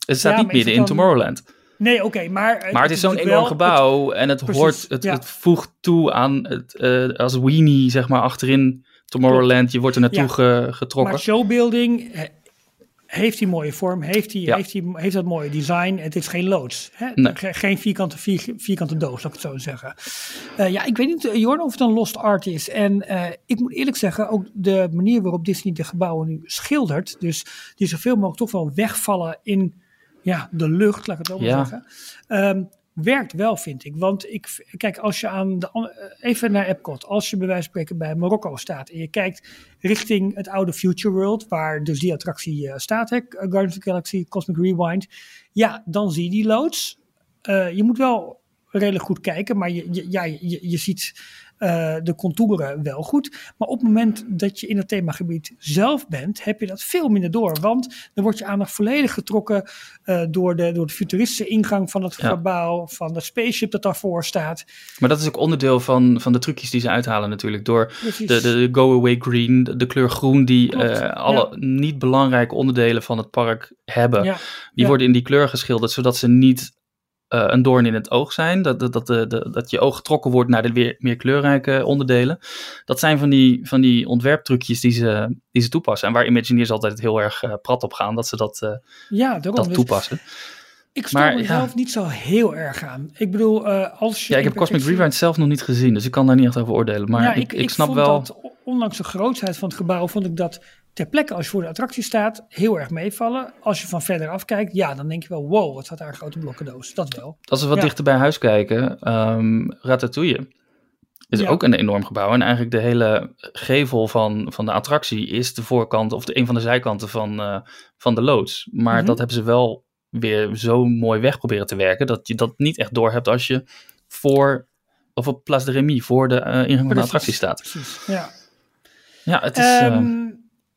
Het staat Ja, niet midden in dan- Tomorrowland. Nee, oké, maar... Maar het is zo'n enorm gebouw en het, Precies, hoort, het, ja. het voegt toe aan het, eh, als weenie, zeg maar, achterin Tomorrowland. Je wordt er naartoe getrokken. Maar showbuilding eh, heeft die mooie vorm, heeft, die, Ja. heeft, die, heeft dat mooie design. Het is geen loods. Hè? Nee. Geen vierkante, vier, vierkante doos, laat ik het zo zeggen. Eh, ja, ik weet niet, eh, Jorn, of het een lost art is. En eh, ik moet eerlijk zeggen, ook de manier waarop Disney de gebouwen nu schildert. Dus die zoveel mogelijk toch wel wegvallen in ja, de lucht, laat ik het ook maar Ja. zeggen. Ehm, werkt wel, vind ik. Want ik, kijk, als je aan de, eh, even naar Epcot, als je bij wijze van spreken bij Marokko staat en je kijkt richting het oude Future World, waar dus die attractie eh, staat, hè, Guardians of the Galaxy, Cosmic Rewind, ja, dan zie je die loods. Eh, je moet wel redelijk goed kijken, maar je, je, je, je ziet eh, de contouren wel goed. Maar op het moment dat je in het themagebied zelf bent, heb je dat veel minder door. Want dan wordt je aandacht volledig getrokken eh, door, de, door de futuristische ingang van het Ja. gebouw, van het spaceship dat daarvoor staat. Maar dat is ook onderdeel van, van de trucjes die ze uithalen natuurlijk. Door de, de, go away green, de, de kleur groen die eh, alle niet belangrijke onderdelen van het park hebben. ja, Die worden in die kleur geschilderd, zodat ze niet een doorn in het oog zijn. Dat, dat, dat, de, dat je oog getrokken wordt naar de weer, meer kleurrijke onderdelen. Dat zijn van die, van die ontwerptrucjes die ze, die ze toepassen. En waar Imagineers altijd heel erg eh, prat op gaan, dat ze dat, eh, ja, dat Dus toepassen. ik stoor Maar, mezelf ja. niet zo heel erg aan. Ik bedoel, eh, als je... Ja, ik heb Cosmic Rewind zelf nog niet gezien, dus ik kan daar niet echt over oordelen. Maar ja, ik, ik, snap vond wel... dat, ondanks de grootheid van het gebouw, vond ik dat ter plekke als je voor de attractie staat, heel erg meevallen. Als je van verder af kijkt, ja, dan denk je wel, wow, wat staat daar een grote blokkendoos. Dat wel. Als we wat Ja. dichter bij huis kijken, ehm Ratatouille is Ja. ook een enorm gebouw. En eigenlijk de hele gevel van, van de attractie is de voorkant of de, een van de zijkanten van, eh, van de loods. Maar Mhm. dat hebben ze wel weer zo mooi weg proberen te werken, dat je dat niet echt door hebt als je voor, of op Place de Remy, voor de eh, ingang van de attractie staat. Precies, ja. Ja, het is... eh, Ehm,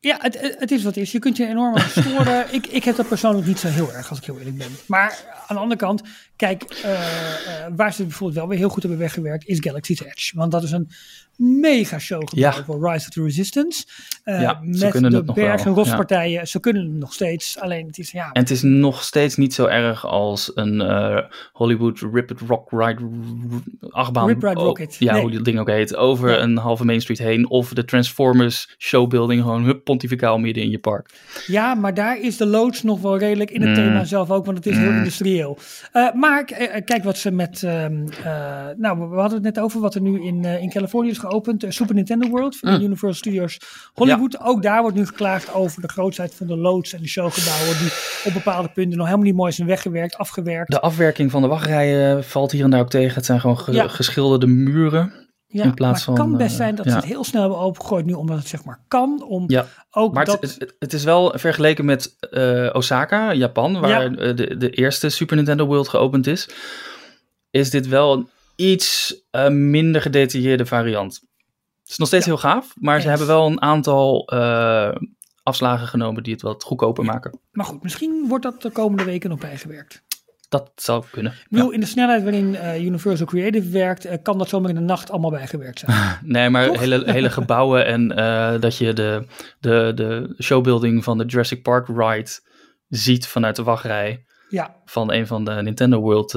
ja, het, het is wat het is. Je kunt je enorm aan storen. ik, ik heb dat persoonlijk niet zo heel erg, als ik heel eerlijk ben. Maar aan de andere kant, kijk, eh, eh, waar ze bijvoorbeeld wel weer heel goed hebben weggewerkt, is Galaxy's Edge. Want dat is een mega show gebouwd Ja. voor Rise of the Resistance. Ja, ze met kunnen de het nog berg- en rospartijen. Ze kunnen het nog steeds. Alleen het is, ja, En het is nog steeds niet zo erg als een eh, Hollywood Rip It Rock Ride achtbaan. Rip Ride Oh, Rocket. Ja, Nee. hoe die ding ook heet. Over Ja. een halve Main Street heen. Of de Transformers showbuilding gewoon hup pontificaal midden in je park. Ja, maar daar is de loods nog wel redelijk in het Mm. thema zelf ook, want het is heel Mm. industrieel. Eh, maar kijk wat ze met, ehm, eh, nou we hadden het net over wat er nu in, in Californië is geopend, eh, Super Nintendo World van Mm. Universal Studios Hollywood. Ook daar wordt nu geklaagd over de grootheid van de loods en de showgebouwen die op bepaalde punten nog helemaal niet mooi zijn weggewerkt, afgewerkt. De afwerking van de wachtrijen valt hier en daar ook tegen. Het zijn gewoon ge- Ja. geschilderde muren. ja, in plaats maar het kan best eh, zijn dat ja. ze het heel snel hebben opengegooid nu, omdat het zeg maar kan, om Ja, ook Maar dat... het, het, het is wel vergeleken met eh, Osaka, Japan, waar Ja. eh, de, de eerste Super Nintendo World geopend is. Is dit wel iets eh, minder gedetailleerde variant. Het is nog steeds Ja. heel gaaf, maar ze hebben wel een aantal eh, afslagen genomen die het wat goedkoper maken. Maar goed, misschien wordt dat de komende weken nog bijgewerkt. Dat zou kunnen. Ik bedoel, in de snelheid waarin eh, Universal Creative werkt, kan dat zomaar in de nacht allemaal bijgewerkt zijn. Nee, maar Toch? hele, hele gebouwen en dat je de, de, de showbuilding van de Jurassic Park ride ziet vanuit de wachtrij ja. van een van de Nintendo World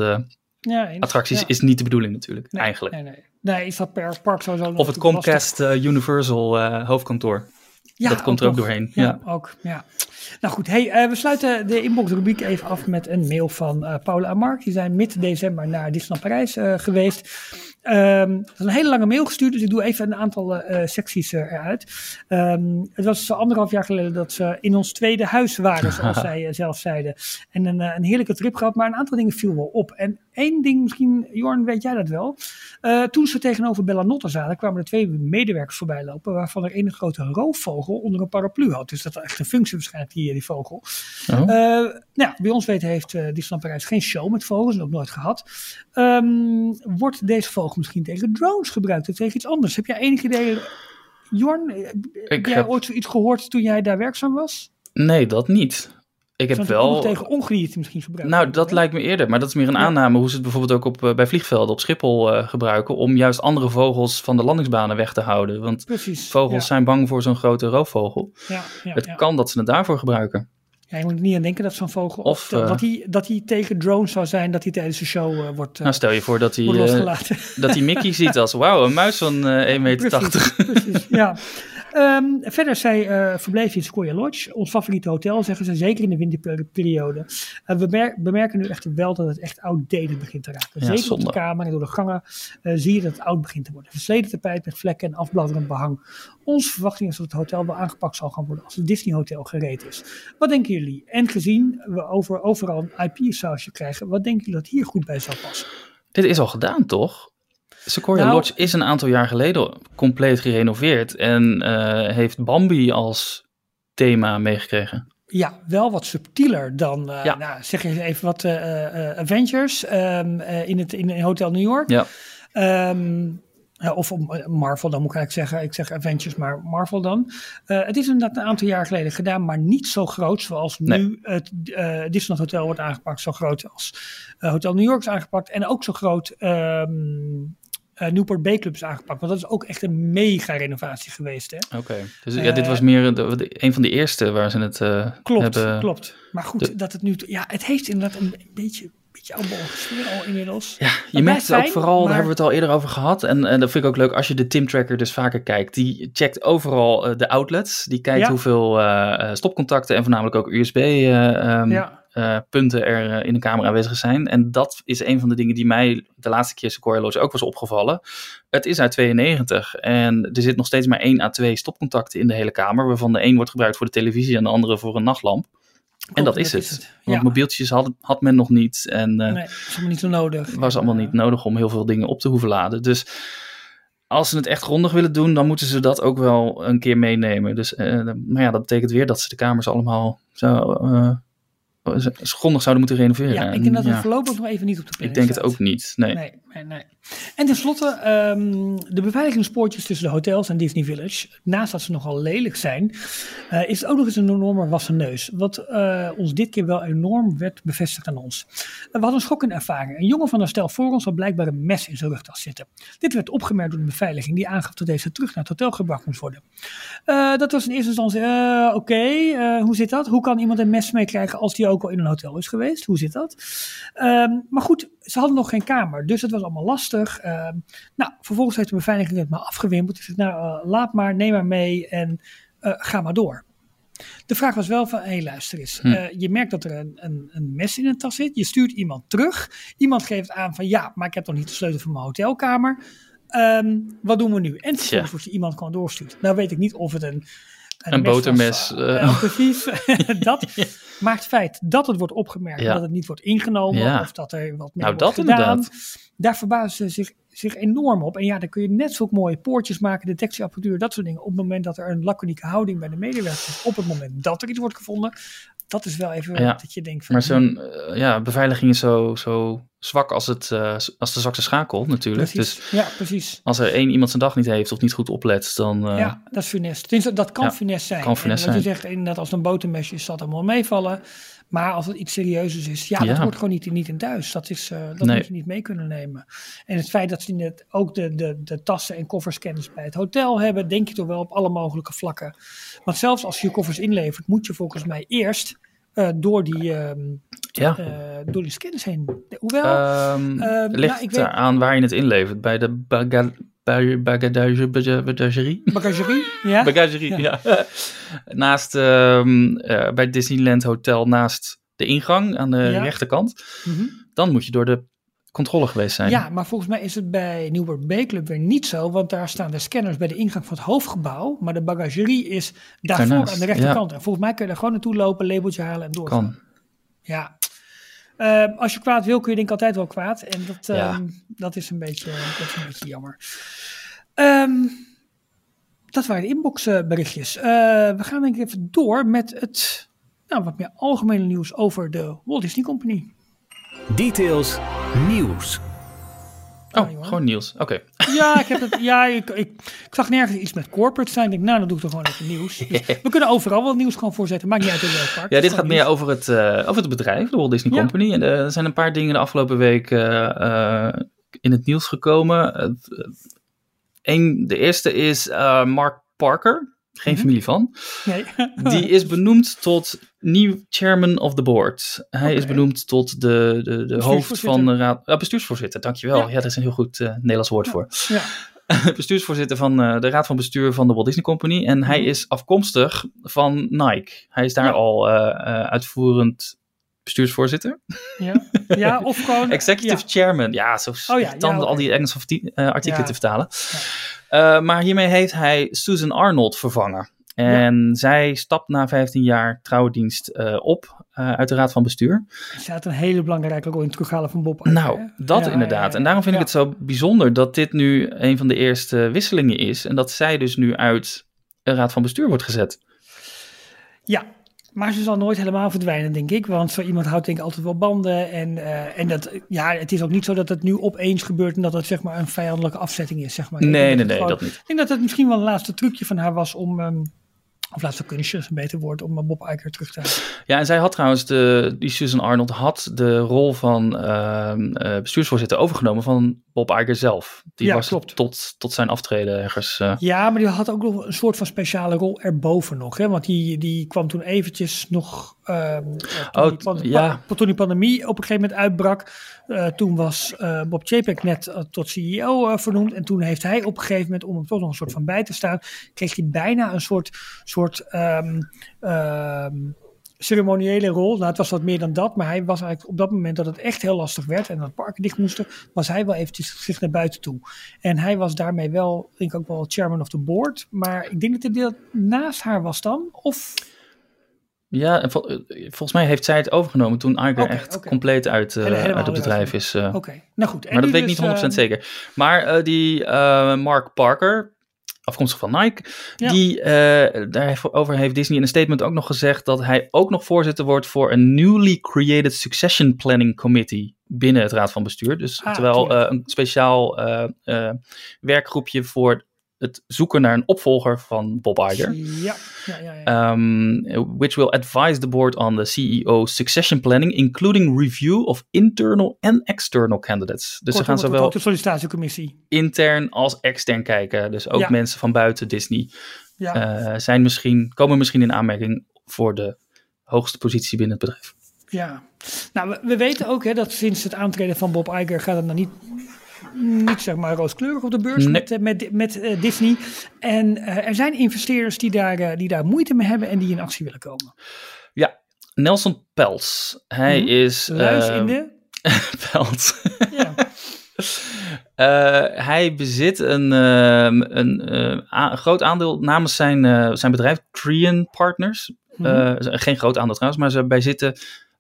ja attracties Ja. is niet de bedoeling natuurlijk, Nee, eigenlijk. Nee, nee. Nee, is dat per park sowieso Of het Comcast eh, Universal eh, hoofdkantoor. Ja, dat komt er ook nog. doorheen. Ja, Ja. ook. Ja. Nou goed, hey, eh, we sluiten de inbox-rubriek even af met een mail van Paula en Mark. Die zijn mid december naar Disneyland Parijs geweest. Ehm, het is een hele lange mail gestuurd, dus ik doe even een aantal eh, secties eh, eruit. Ehm, het was zo anderhalf jaar geleden dat ze in ons tweede huis waren, zoals zij eh, zelf zeiden. En een, eh, een heerlijke trip gehad, maar een aantal dingen viel wel op. En één ding, misschien, Jorn, weet jij dat wel? Eh, toen ze tegenover Bellanotte zaten, kwamen er twee medewerkers voorbij lopen, waarvan er een grote roofvogel onder een paraplu had. Dus dat had echt een functie waarschijnlijk, die, die vogel. Oh. Eh, nou, ja, bij ons weten heeft uh, Disneyland Parijs geen show met vogels, nog nooit gehad. Ehm, wordt deze vogel misschien tegen drones gebruikt of tegen iets anders? Heb jij enig idee, Jorn? Heb jij ooit zoiets gehoord toen jij daar werkzaam was? Nee, dat niet. Ik heb wel. tegen ongedierte misschien gebruikt Nou, dat lijkt me eerder. Maar dat is meer een Ja. aanname hoe ze het bijvoorbeeld ook op, eh, bij vliegvelden op Schiphol eh, gebruiken. Om juist andere vogels van de landingsbanen weg te houden. Want Precies. vogels ja, zijn bang voor zo'n grote roofvogel. Ja, ja, het kan dat ze het daarvoor gebruiken. Ja, je moet er niet aan denken dat zo'n vogel. Of, dat, eh, dat, hij, dat hij tegen drones zou zijn, dat hij tijdens de show wordt, Nou, stel je voor dat hij, dat hij Mickey ziet als wauw, een muis van eh 1,80 meter. Precies, precies, ja. Ehm, verder, zij eh verbleef in Sequoia Lodge, ons favoriete hotel, zeggen ze, zeker in de winterperiode. Eh, we mer- bemerken nu echt wel dat het echt outdated begint te raken. Ja, zeker op zonde. de kamer en door de gangen eh, zie je dat het oud begint te worden. Versleten tapijt met vlekken en afbladderend behang. Onze verwachting is dat het hotel wel aangepakt zal gaan worden als het Disney Hotel gereed is. Wat denken jullie? En gezien we over, overal een IP-sausje krijgen, wat denken jullie dat hier goed bij zou passen? Dit is al gedaan, toch? Sequoia Nou- Lodge is een aantal jaar geleden compleet gerenoveerd. En eh, heeft Bambi als thema meegekregen. Ja, wel wat subtieler dan, Ja. nou, zeg eens even wat, eh, Avengers ehm, eh, in, het, in Hotel New York. Ja. Ehm, of Marvel, dan moet ik eigenlijk zeggen. Ik zeg Avengers, maar Marvel dan. Het is inderdaad een aantal jaar geleden gedaan, maar niet zo groot zoals Nee. nu het Disneyland Hotel wordt aangepakt. Zo groot als Hotel New York is aangepakt. En ook zo groot ehm eh, Newport Bay Club is aangepakt. Want dat is ook echt een mega renovatie geweest. Hè? Oké. Dus ja, Eh, dit was meer de, de- een van de eerste waar ze het eh, Klopt, hebben. klopt. Maar goed, de- dat het nu... Ja, het heeft inderdaad een beetje, beetje oudbollige sfeer al inmiddels. Ja, je merkt het ook vooral, maar- daar hebben we het al eerder over gehad. En, en dat vind ik ook leuk als je de Tim Tracker dus vaker kijkt. Die checkt overal de outlets. Die kijkt Ja. hoeveel stopcontacten en voornamelijk ook USB-punten ja, er eh, in de kamer aanwezig zijn. En dat is een van de dingen die mij de laatste keer Sequoia ook was opgevallen. Het is uit 92 en er zit nog steeds maar 1 à 2 stopcontacten in de hele kamer. Waarvan de een wordt gebruikt voor de televisie en de andere voor een nachtlamp. en dat is het. Want Ja. mobieltjes had, had men nog niet. En eh, Nee, is allemaal niet zo nodig. was allemaal niet nodig om heel veel dingen op te hoeven laden. Dus als ze het echt grondig willen doen, dan moeten ze dat ook wel een keer meenemen. Dus, eh, maar ja, dat betekent weer dat ze de kamers allemaal zo uh, grondig zouden moeten renoveren. Ja, ik En denk dat ja, voorlopig nog even niet op de ik planning denk het ook niet. Nee. Nee, nee, nee. En tenslotte, ehm de beveiligingspoortjes tussen de hotels en Disney Village, naast dat ze nogal lelijk zijn, eh, is ook nog eens een enorme wassen neus. Wat eh, ons dit keer wel enorm werd bevestigd aan ons. Eh, we hadden een schokkende ervaring. Een jongen van een stel voor ons had blijkbaar een mes in zijn rugtas zitten. Dit werd opgemerkt door de beveiliging, die aangaf dat deze terug naar het hotel gebracht moest worden. Dat was in eerste instantie, oké, hoe zit dat? Hoe kan iemand een mes meekrijgen als die ook al in een hotel is geweest? Hoe zit dat? Ehm, maar goed, ze hadden nog geen kamer, dus het was allemaal lastig. Ehm, nou, vervolgens heeft de beveiliging het maar afgewimpeld. Zei, nou, eh, laat maar, neem maar mee en eh, ga maar door. De vraag was wel van, hé hey, luister eens, Hm. eh, je merkt dat er een, een, een mes in een tas zit. Je stuurt iemand terug. Iemand geeft aan van, ja, maar ik heb nog niet de sleutel van mijn hotelkamer. Ehm, wat doen we nu? En vervolgens je iemand gewoon doorstuurd. Nou weet ik niet of het een... Een was, botermes, eh, precies. dat maakt het feit dat het wordt opgemerkt, Ja. dat het niet wordt ingenomen Ja. of dat er wat meer Nou, wordt dat gedaan. inderdaad. Daar verbazen ze zich, zich enorm op. En ja, dan kun je net zulke mooie poortjes maken, detectieapparatuur, dat soort dingen. Op het moment dat er een laconieke houding bij de medewerkers is, op het moment dat er iets wordt gevonden, dat is wel even dat je denkt van... Maar zo'n eh, ja, beveiliging is zo, zo zwak als, het, eh, als de zwakste schakel natuurlijk. Precies. Dus ja, precies. als er één iemand zijn dag niet heeft of niet goed oplet, dan... eh, ja, dat is funest. Tenminste, dat kan Ja, funest zijn. kan funest en wat zijn. je zegt, inderdaad, als een botermesje is, zal het allemaal meevallen. Maar als het iets serieuzers is, ja, dat hoort gewoon niet, niet in thuis. Dat, is, eh, dat Nee. moet je niet mee kunnen nemen. En het feit dat ze net ook de, de, de tassen en kofferscanners bij het hotel hebben, denk je toch wel op alle mogelijke vlakken. Want zelfs als je je koffers inlevert, moet je volgens mij eerst eh, door, die, ehm, ja. eh, door die scanners heen. Hoewel, Ehm, ligt nou, ik weet- aan waar je het inlevert. Bij de baga bij- bagadage- baga- bagagerie? bagagerie, ja? Bagagerie, ja. naast, ehm, eh, bij het Disneyland Hotel, naast de ingang aan de Ja. rechterkant. Mhm. Dan moet je door de controle geweest zijn. Ja, maar volgens mij is het bij Nieuwburg B-Club weer niet zo, want daar staan de scanners bij de ingang van het hoofdgebouw, maar de bagagerie is daarvoor Daarnaast, aan de rechterkant. En volgens mij kun je daar gewoon naartoe lopen, labeltje halen en doorgaan. Kan. Ja. Eh, als je kwaad wil, kun je denk ik altijd wel kwaad. En dat, Ja. ehm, dat, is, een beetje, dat is een beetje jammer. Ehm, dat waren de inboxberichtjes. Eh we gaan denk ik even door met het nou, wat meer algemene nieuws over de Walt Disney Company. Details nieuws. Oh, gewoon Niels. Oké. Ja, ik, heb het, ja ik, ik, ik zag nergens iets met corporate zijn. Ik denk, nou, dan doe ik toch gewoon even nieuws. Dus we kunnen overal wel nieuws gewoon voorzetten. Maakt niet uit in welk park. Ja, dit gaat meer nieuws. over het, eh, over het bedrijf, de Walt Disney Ja. Company. En eh, er zijn een paar dingen de afgelopen week eh, in het nieuws gekomen. Eén, de eerste is eh, Mark Parker, geen Mhm. familie van. Nee. Die is benoemd tot nieuw chairman of the board. Hij is benoemd tot de, de, de hoofd van de raad. Ah, bestuursvoorzitter, dankjewel. Ja. Ja, daar is een heel goed eh, Nederlands woord voor. ja. bestuursvoorzitter van eh, de raad van bestuur van de Walt Disney Company. En hij Mhm. is afkomstig van Nike. Hij is daar Ja. al eh, eh, uitvoerend bestuursvoorzitter. Ja. ja, of gewoon... Executive chairman. Ja, zo Oh ja, dan al die Engelse eh, artikelen te vertalen. Eh, maar hiermee heeft hij Susan Arnold vervangen. En zij stapt na 15 jaar trouwdienst eh, op eh, uit de raad van bestuur. Ze had een hele belangrijke rol in het terughalen van Bob. Nou, hè? dat Ja, inderdaad. ja. En daarom vind ik het zo bijzonder dat dit nu een van de eerste wisselingen is. En dat zij dus nu uit een raad van bestuur wordt gezet. Ja, maar ze zal nooit helemaal verdwijnen, denk ik. Want zo iemand houdt denk ik altijd wel banden. En, eh, en dat, ja, het is ook niet zo dat het nu opeens gebeurt en dat het zeg maar een vijandelijke afzetting is, zeg maar. Nee, nee, nee, dat niet. Ik denk dat het misschien wel een laatste trucje van haar was om, ehm, of laatste kunstje, is een beter woord, om eh, Bob Iger terug te halen. Ja, en zij had trouwens, de, die Susan Arnold had de rol van ehm, eh, bestuursvoorzitter overgenomen van Bob Iger zelf. Die Ja, was klopt. Tot, tot zijn aftreden ergens. eh, Ja, maar die had ook nog een soort van speciale rol erboven nog. Hè? Want die, die kwam toen eventjes nog... ehm, toen, Oh, die ja. toen die pandemie op een gegeven moment uitbrak. Eh, toen was eh, Bob Chapek net eh, tot CEO vernoemd. En toen heeft hij op een gegeven moment, om hem toch nog een soort van bij te staan... kreeg hij bijna een soort... soort ehm, ceremoniële rol. Nou, het was wat meer dan dat, maar hij was eigenlijk op dat moment dat het echt heel lastig werd en dat parken dicht moesten, was hij wel eventjes zich naar buiten toe. En hij was daarmee wel, denk ik ook wel chairman of the board, maar ik denk dat hij dat naast haar was dan, of... ja, en vol- eh, volgens mij heeft zij het overgenomen toen Iger echt compleet uit, helemaal uit het bedrijf is. eh, Oké, nou goed. En maar dat weet ik dus, niet 100% eh, zeker. Maar die Mark Parker, afkomstig van Nike, Ja. die, daarover heeft Disney in een statement ook nog gezegd dat hij ook nog voorzitter wordt voor een newly created succession planning committee binnen het raad van bestuur. Dus Ah, terwijl een speciaal werkgroepje voor het zoeken naar een opvolger van Bob Iger. Ja, ja, ja. ja. Um, which will advise the board on the CEO succession planning, including review of internal and external candidates. Dus ze gaan zowel de sollicitatiecommissie. intern als extern kijken. Dus ook Ja. mensen van buiten Disney Ja. eh, zijn misschien, komen misschien in aanmerking voor de hoogste positie binnen het bedrijf. Ja, nou, we, we weten ook hè, dat sinds het aantreden van Bob Iger gaat het nou niet, niet zeg maar rooskleurig op de beurs Nee. met, eh, met, met eh, Disney. En eh, er zijn investeerders die daar, eh, die daar moeite mee hebben en die in actie willen komen. Nelson Pels, hij Mhm. is... Luis eh, in de... Pels. Ja, Eh, hij bezit een, ehm, een eh, groot aandeel namens zijn, eh, zijn bedrijf, Trian Partners. Mhm. Eh, geen groot aandeel trouwens, maar ze bezitten eh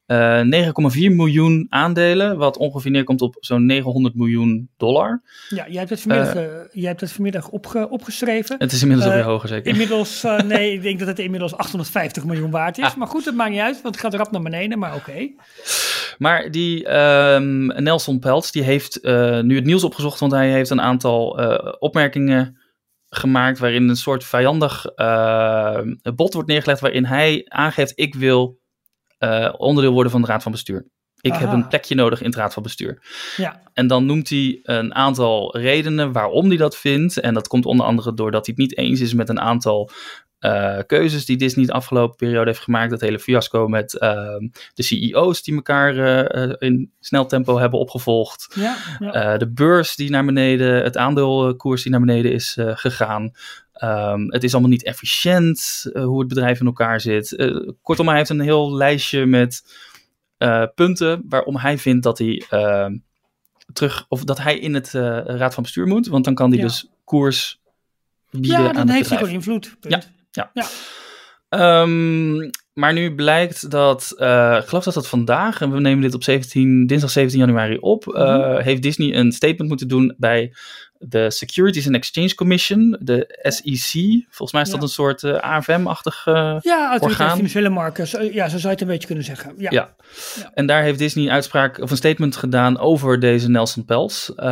9,4 miljoen aandelen, wat ongeveer neerkomt op zo'n 900 miljoen dollar. ja jij hebt het vanmiddag, eh, jij hebt het vanmiddag opge, opgeschreven. Het is inmiddels Eh, alweer hoger zeker. Inmiddels, eh, nee, ik denk dat het inmiddels 850 miljoen waard is. Ah. Maar goed, dat maakt niet uit, want het gaat rap naar beneden, maar oké. Maar die ehm, Nelson Peltz, die heeft eh, nu het nieuws opgezocht, want hij heeft een aantal eh, opmerkingen gemaakt waarin een soort vijandig eh, bod wordt neergelegd, waarin hij aangeeft, ik wil eh, onderdeel worden van de raad van bestuur. Ik heb een plekje nodig in het raad van bestuur. Ja, En dan noemt hij een aantal redenen waarom hij dat vindt. En dat komt onder andere doordat hij het niet eens is met een aantal eh, keuzes die Disney de afgelopen periode heeft gemaakt. Dat hele fiasco met ehm, de CEO's die elkaar eh, in snel tempo hebben opgevolgd. ja, ja. De beurs die naar beneden, het aandeelkoers die naar beneden is gegaan. Ehm, het is allemaal niet efficiënt eh, hoe het bedrijf in elkaar zit. Eh, kortom, hij heeft een heel lijstje met eh, punten waarom hij vindt dat hij ehm, terug, of dat hij in het raad van bestuur moet, want dan kan hij Ja. dus koers bieden Ja, aan het heeft hij bedrijf. gewoon invloed. Punt. Ja. Ja. Ehm, maar nu blijkt dat, ik geloof dat dat vandaag, en we nemen dit op 17, dinsdag 17 januari op, Mhm. heeft Disney een statement moeten doen bij de Securities and Exchange Commission, de SEC. Volgens mij is dat Ja. een soort eh, AFM-achtig. eh, Ja, Orgaan. financiële markten. Zo- Ja, zo zou je het een beetje kunnen zeggen. Ja. Ja. Ja. En daar heeft Disney een uitspraak of een statement gedaan over deze Nelson Pels. Eh,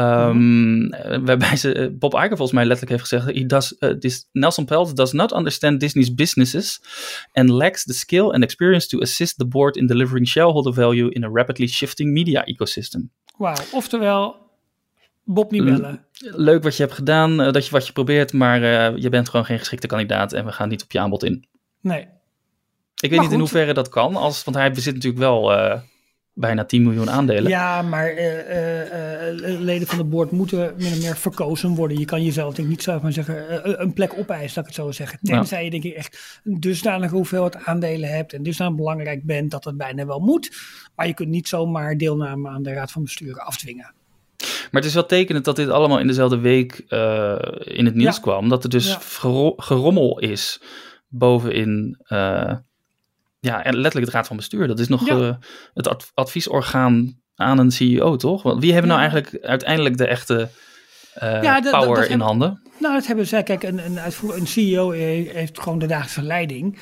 Waarbij ze, eh, Bob Iger volgens mij letterlijk heeft gezegd: he does, this, Nelson Pels does not understand Disney's businesses and lacks the skill and experience to assist the board in delivering shareholder value in a rapidly shifting media ecosystem. Wauw. Oftewel, Bob niet bellen. Leuk wat je hebt gedaan, eh, dat je wat je probeert, maar eh, je bent gewoon geen geschikte kandidaat en we gaan niet op je aanbod in. Nee. Ik weet Maar niet in hoeverre dat kan, als, want hij bezit natuurlijk wel eh, bijna 10 miljoen aandelen. Ja, maar leden van de board moeten min of meer verkozen worden. Je kan jezelf denk ik niet zeggen een plek opeisen, laat ik het zo zeggen. Ja. Tenzij je denk ik echt een dusdanige hoeveelheid aandelen hebt en dusdanig belangrijk bent dat het bijna wel moet. Maar je kunt niet zomaar deelname aan de raad van bestuur afdwingen. Maar het is wel tekenend dat dit allemaal in dezelfde week eh, in het nieuws Ja. kwam. Dat er dus Ja. gero- gerommel is bovenin, eh, ja, en letterlijk het raad van bestuur. Dat is nog Ja. eh, het ad- adviesorgaan aan een CEO, toch? Want wie hebben nou eigenlijk uiteindelijk de echte Ja, dat- dat- power dat in handen? Nou, dat hebben zij. Kijk, een, een, een CEO he- heeft gewoon de dagelijkse leiding.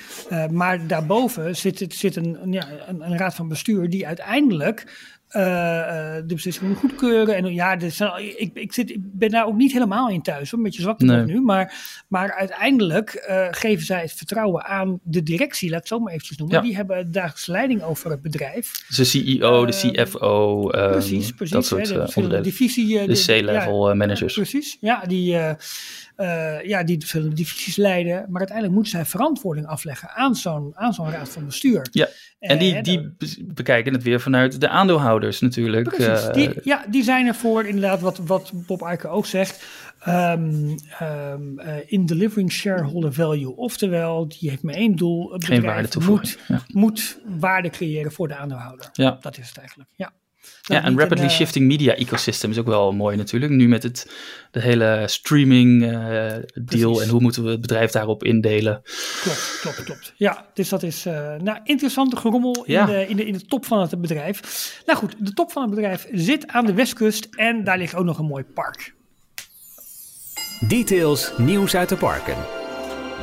Maar daarboven zit, zit een, ja, een, een raad van bestuur die uiteindelijk de beslissing moet goedkeuren. En ja, zijn- ik, ik, zit, ik ben daar ook niet helemaal in thuis, hoor, een beetje zwak Nee. nu. Maar, maar uiteindelijk eh, geven zij het vertrouwen aan de directie, laat ik het zo maar eventjes noemen. Ja. Die hebben de dagelijkse leiding over het bedrijf. De CEO, de Eh, CFO, ehm, precies, precies. dat hè, soort de eh, onderdelen. divisie, eh, De C-level eh, managers. Precies, ja, die, eh, eh, ja, die verschillende divisies leiden. Maar uiteindelijk moeten zij verantwoording afleggen aan zo'n, aan zo'n raad van bestuur. Ja, En die, Eh, die bekijken het weer vanuit de aandeelhouders natuurlijk. Precies, eh, die, ja, die zijn ervoor inderdaad wat, wat Bob Iker ook zegt. ehm, ehm, eh, in delivering shareholder value. Oftewel, die heeft maar één doel. Het geen waarde toevoegen. moet, Ja. moet waarde creëren voor de aandeelhouder. Ja. Dat is het eigenlijk, ja. Ja, en rapidly een, shifting media ecosystem is ook wel mooi natuurlijk. Nu met het de hele streaming eh, deal Precies. en hoe moeten we het bedrijf daarop indelen. Klopt, klopt, klopt. Ja, dus dat is eh nou, interessante gerommel in, de, in, de, in de top van het bedrijf. Nou goed, de top van het bedrijf zit aan de westkust en daar ligt ook nog een mooi park. Details nieuws uit de parken.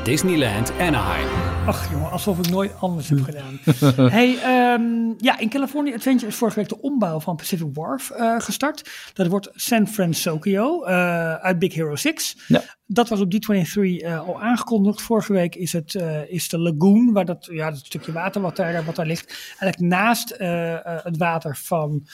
Disneyland Anaheim. Ach jongen, alsof ik nooit anders heb gedaan. hey, ehm, ja, in California Adventure is vorige week de ombouw van Pacific Wharf eh, gestart. Dat wordt San Francisco eh, uit Big Hero 6. Ja. Dat was op D23 eh, al aangekondigd. Vorige week is, het, eh, is de lagoon, waar dat, ja, dat stukje water wat daar, wat daar ligt, eigenlijk naast het water van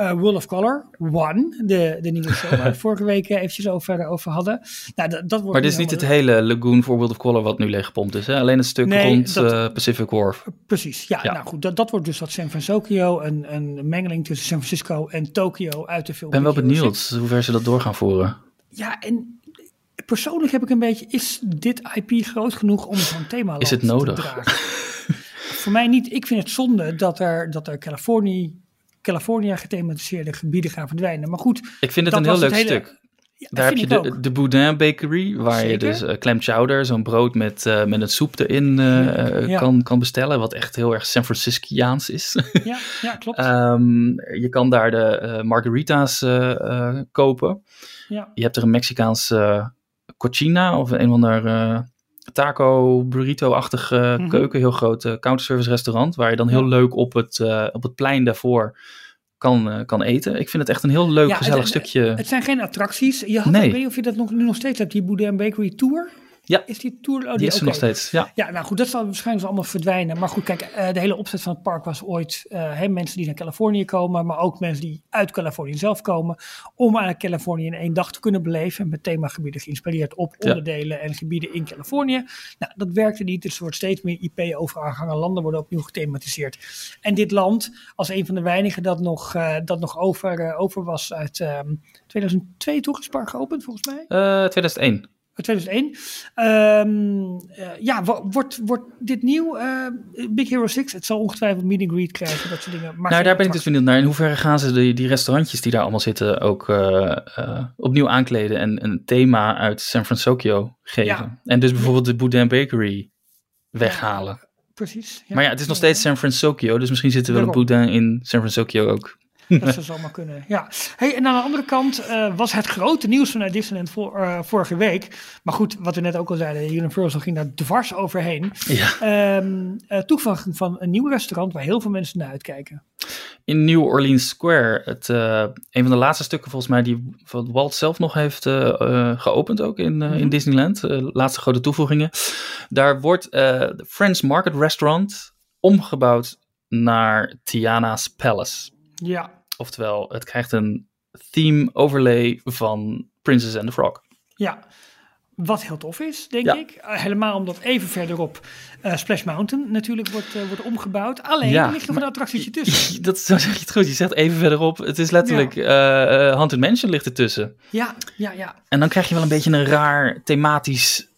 eh, World of Color One, de, de nieuwe show waar we vorige week eh, eventjes over, over hadden. Nou, dat, dat wordt Maar dit is niet het hele lagoon voor World of Color wat nu leeggepompt is. Hè? Alleen het stuk Nee, rond dat- eh, Pacific Wharf. Precies, ja, Ja. Nou goed, dat, dat wordt dus dat San Francisco, een, een mengeling tussen San Francisco en Tokio uit de film. Ik ben wel benieuwd 6. hoe ver ze dat door gaan voeren. Ja, en persoonlijk heb ik een beetje, is dit IP groot genoeg om zo'n thema Is het nodig? te dragen? Voor mij niet. Ik vind het zonde dat er, dat er Californië, California gethematiseerde gebieden gaan verdwijnen. Maar goed, Ik vind het een heel leuk hele- stuk. ja, Daar heb je de, Boudin Bakery, waar je dus eh clam chowder, zo'n brood met, eh, met een soep erin eh, Ja. kan, kan bestellen. Wat echt heel erg San Franciscaans is. Ja, ja klopt. Ehm, je kan daar de margarita's kopen. ja. Je hebt er een Mexicaans eh cochina of een of ander taco burrito-achtige Mhm. keuken. Heel groot eh, counterservice restaurant. Waar je dan heel Ja. leuk op het, eh, op het plein daarvoor kan, eh, kan eten. Ik vind het echt een heel leuk, Ja, gezellig het- stukje. Het zijn geen attracties. Je had, Nee. Ik weet niet of je dat nog, nu nog steeds hebt, die Boudin Bakery Tour. Ja. Is die tour? Oh, die is er nog steeds. Ja. Ja, nou goed, dat zal waarschijnlijk allemaal verdwijnen. Maar goed, kijk, eh, de hele opzet van het park was ooit eh, hè, mensen die naar Californië komen, maar ook mensen die uit Californië zelf komen, om eigenlijk Californië in één dag te kunnen beleven. Met themagebieden geïnspireerd op Ja. onderdelen en gebieden in Californië. Nou, dat werkte niet, dus er wordt steeds meer IP-overaangangen. Landen worden opnieuw gethematiseerd. En dit land, als een van de weinigen dat nog, eh, dat nog over, over was uit ehm 2002, toch is het park geopend volgens mij? Eh, 2001. 2001. Ehm, eh, ja, wo- wordt, wordt dit nieuw eh, Big Hero 6? Het zal ongetwijfeld meet and greet krijgen, dat soort dingen. Maar nou, daar ben ik dus benieuwd naar. In hoeverre gaan ze die, die restaurantjes die daar allemaal zitten ook eh, opnieuw aankleden en een thema uit San Francisco geven? Ja. En dus bijvoorbeeld de Boudin Bakery weghalen. Precies. Maar ja, het is nog steeds San Francisco, dus misschien zitten we wel een. Boudin in San Francisco ook. Dat zou zomaar kunnen, ja. Hey, en aan de andere kant eh, was het grote nieuws vanuit Disneyland voor, eh, vorige week. Maar goed, wat we net ook al zeiden, Universal ging daar dwars overheen. Ja. Ehm eh, toevoeging van een nieuw restaurant waar heel veel mensen naar uitkijken. In New Orleans Square, het, een van de laatste stukken volgens mij die wat Walt zelf nog heeft geopend ook in, in Mhm. Disneyland. Laatste grote toevoegingen. Daar wordt de Friends Market Restaurant omgebouwd naar Tiana's Palace. Ja, Oftewel, het krijgt een theme overlay van Princess and the Frog. ja. Wat heel tof is, denk Ja. ik. Eh, helemaal omdat even verderop eh, Splash Mountain natuurlijk wordt, eh, wordt omgebouwd. Alleen, Ja, er ligt nog een attractietje tussen. Dat zo zeg je het goed. Je zegt even verderop. Het is letterlijk eh eh, Haunted Mansion ligt ertussen. Ja, ja, ja. En dan krijg je wel een beetje een raar thematisch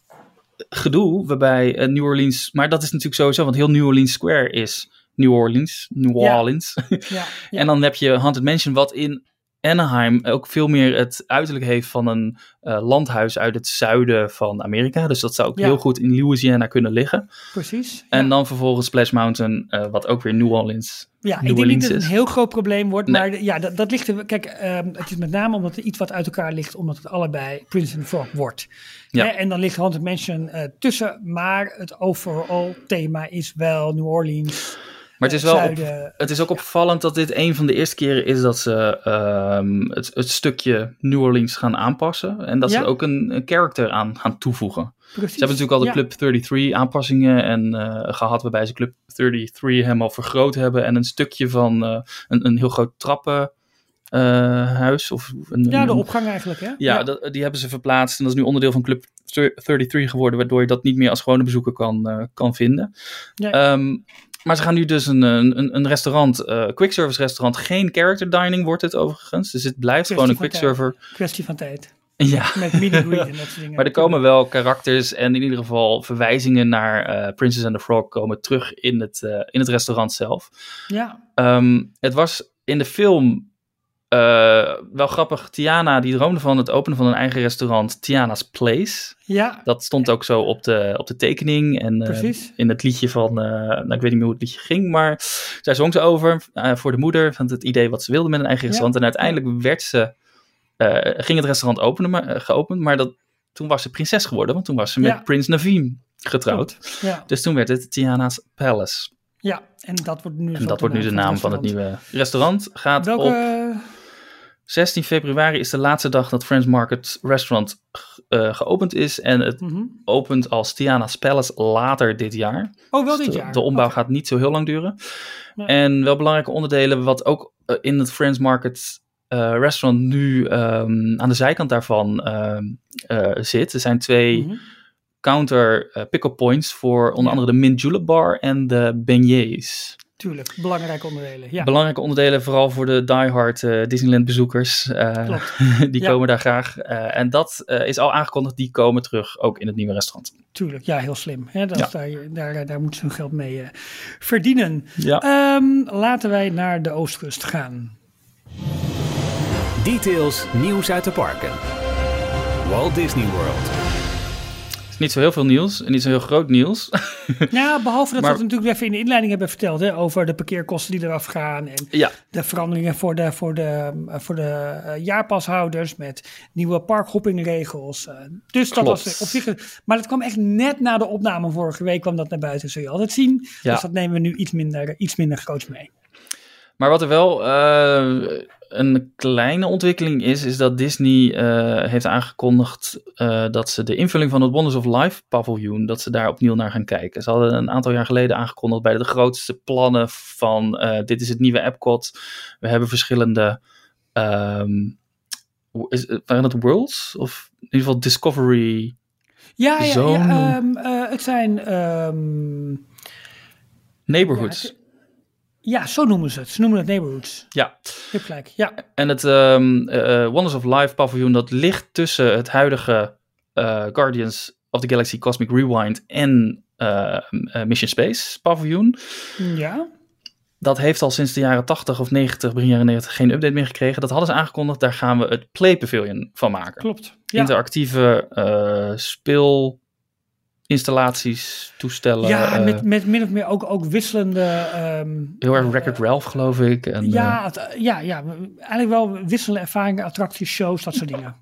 gedoe. Waarbij New Orleans. Maar dat is natuurlijk sowieso, want heel New Orleans Square is New Orleans. New. Orleans. ja. En dan heb je Haunted Mansion, wat in Anaheim ook veel meer het uiterlijk heeft van een eh, landhuis uit het zuiden van Amerika. Dus dat zou ook Ja. heel goed in Louisiana kunnen liggen. Precies. En ja. dan vervolgens Splash Mountain, eh, wat ook weer New Orleans. Ja, New ik denk niet dat het een heel groot probleem wordt, Nee. maar ja, dat, dat ligt er. Kijk, ehm, het is met name omdat er iets wat uit elkaar ligt, omdat het allebei Prince and Frog wordt. Ja. Hè, en dan ligt Haunted Mansion eh, tussen, maar het overall thema is wel New Orleans. Maar het is eh, wel op, zuiden. Het is ook opvallend dat dit een van de eerste keren is dat ze ehm, het, het stukje New Orleans gaan aanpassen. En dat ze Ja. ook een, een character aan gaan toevoegen. Precies. Ze hebben natuurlijk al de. Club 33 aanpassingen en, eh, gehad, waarbij ze Club 33 helemaal vergroot hebben. En een stukje van eh, een, een heel groot trappenhuis. of een, Ja, de opgang eigenlijk, hè? ja, dat- die hebben ze verplaatst. En dat is nu onderdeel van Club 33 geworden, waardoor je dat niet meer als gewone bezoeker kan, eh, kan vinden. Ja. Ehm, maar ze gaan nu dus een, een, een restaurant, eh quick service restaurant, geen character dining wordt het overigens. Dus het blijft gewoon een quick server. Kwestie van tijd. Ja. Met mini en dat soort dingen. Maar er komen wel karakters en in ieder geval verwijzingen naar eh, Princess and the Frog komen terug in het, eh, in het restaurant zelf. Ja, Ehm, het was in de film eh, wel grappig. Tiana die droomde van het openen van een eigen restaurant, Tiana's Place. ja, Dat stond ook zo op de, op de tekening en eh, in het liedje van, eh, nou, ik weet niet meer hoe het liedje ging, maar zij zong ze over voor de moeder van het idee wat ze wilde met een eigen Ja. restaurant. En uiteindelijk werd ze, ging het restaurant openen, maar, geopend, maar dat, toen was ze prinses geworden, want toen was ze met Ja. Prins Naveen getrouwd. Ja, Dus toen werd het Tiana's Palace. ja, en dat wordt nu, En dat wordt nu de naam van het nieuwe restaurant. Gaat Welke, op 16 februari is de laatste dag dat Friends Market Restaurant eh, geopend is. En het mhm. opent als Tiana's Palace later dit jaar. Oh, wel Dus dit de, jaar. de ombouw gaat niet zo heel lang duren. En wel belangrijke onderdelen, wat ook eh, in het Friends Market eh, restaurant nu ehm, aan de zijkant daarvan ehm, eh, zit. Er zijn twee Mhm. counter pick-up points voor onder Ja. andere de Mint Julep Bar en de beignets. Tuurlijk, belangrijke onderdelen. Ja, Belangrijke onderdelen, vooral voor de diehard eh Disneyland bezoekers. eh, die Ja. komen daar graag. Eh, en dat eh, is al aangekondigd, die komen terug ook in het nieuwe restaurant. Tuurlijk, ja, heel slim. Hè? Dat Ja. is daar, daar, daar moeten ze hun geld mee eh, verdienen. Ja. Ehm, laten wij naar de Oostkust gaan. Details, nieuws uit de parken. Walt Disney World. Niet zo heel veel nieuws en niet zo heel groot nieuws. Ja, behalve dat Maar- we het natuurlijk even in de inleiding hebben verteld hè, over de parkeerkosten die eraf gaan en ja, de veranderingen voor de, voor de, voor de eh, jaarpashouders met nieuwe parkhoppingregels. eh. dus dat Klopt. was op zich. Maar dat kwam echt net na de opname vorige week kwam dat naar buiten, zul je altijd zien. Ja. Dus dat nemen we nu iets minder, iets minder groots mee. maar wat er wel eh, een kleine ontwikkeling is, is dat Disney eh, heeft aangekondigd eh, dat ze de invulling van het Wonders of Life paviljoen, dat ze daar opnieuw naar gaan kijken. Ze hadden een aantal jaar geleden aangekondigd bij de grootste plannen van eh, dit is het nieuwe Epcot. We hebben verschillende, hoe is, waren dat worlds? Of in ieder geval Discovery Ja, ja, ja ehm, eh, het zijn. ehm, neighborhoods. Ja, ja, zo noemen ze het. Ze noemen het neighborhoods. Ja, Je hebt gelijk. Ja, en het eh, Wonders of Life paviljoen, dat ligt tussen het huidige eh, Guardians of the Galaxy Cosmic Rewind en Mission Space paviljoen. Ja. Dat heeft al sinds de jaren 80 of 90, begin jaren 90, geen update meer gekregen. Dat hadden ze aangekondigd. Daar gaan we het Play Pavilion van maken. Klopt. Ja. Interactieve eh speelinstallaties, toestellen. Ja, eh, met, met min of meer ook, ook wisselende. ehm, heel erg Record Ralph, geloof ik. En, eh, ja, het- ja, ja, eigenlijk wel wisselende ervaringen, attracties, shows, dat soort dingen.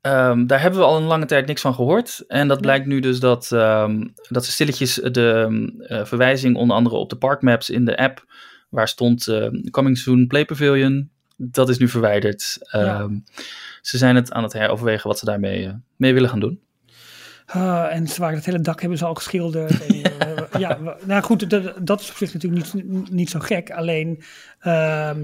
Ehm, daar hebben we al een lange tijd niks van gehoord. En dat blijkt nu dus dat, ehm, dat ze stilletjes de eh, verwijzing onder andere op de parkmaps in de app, waar stond Coming Soon Play Pavilion, dat is nu verwijderd. Ze zijn het aan het heroverwegen wat ze daarmee eh, mee willen gaan doen. Ah, en ze waren het hele dak hebben ze al geschilderd. En, eh, ja, we- nou goed, dat, dat is op zich natuurlijk niet, niet zo gek. Alleen, ehm,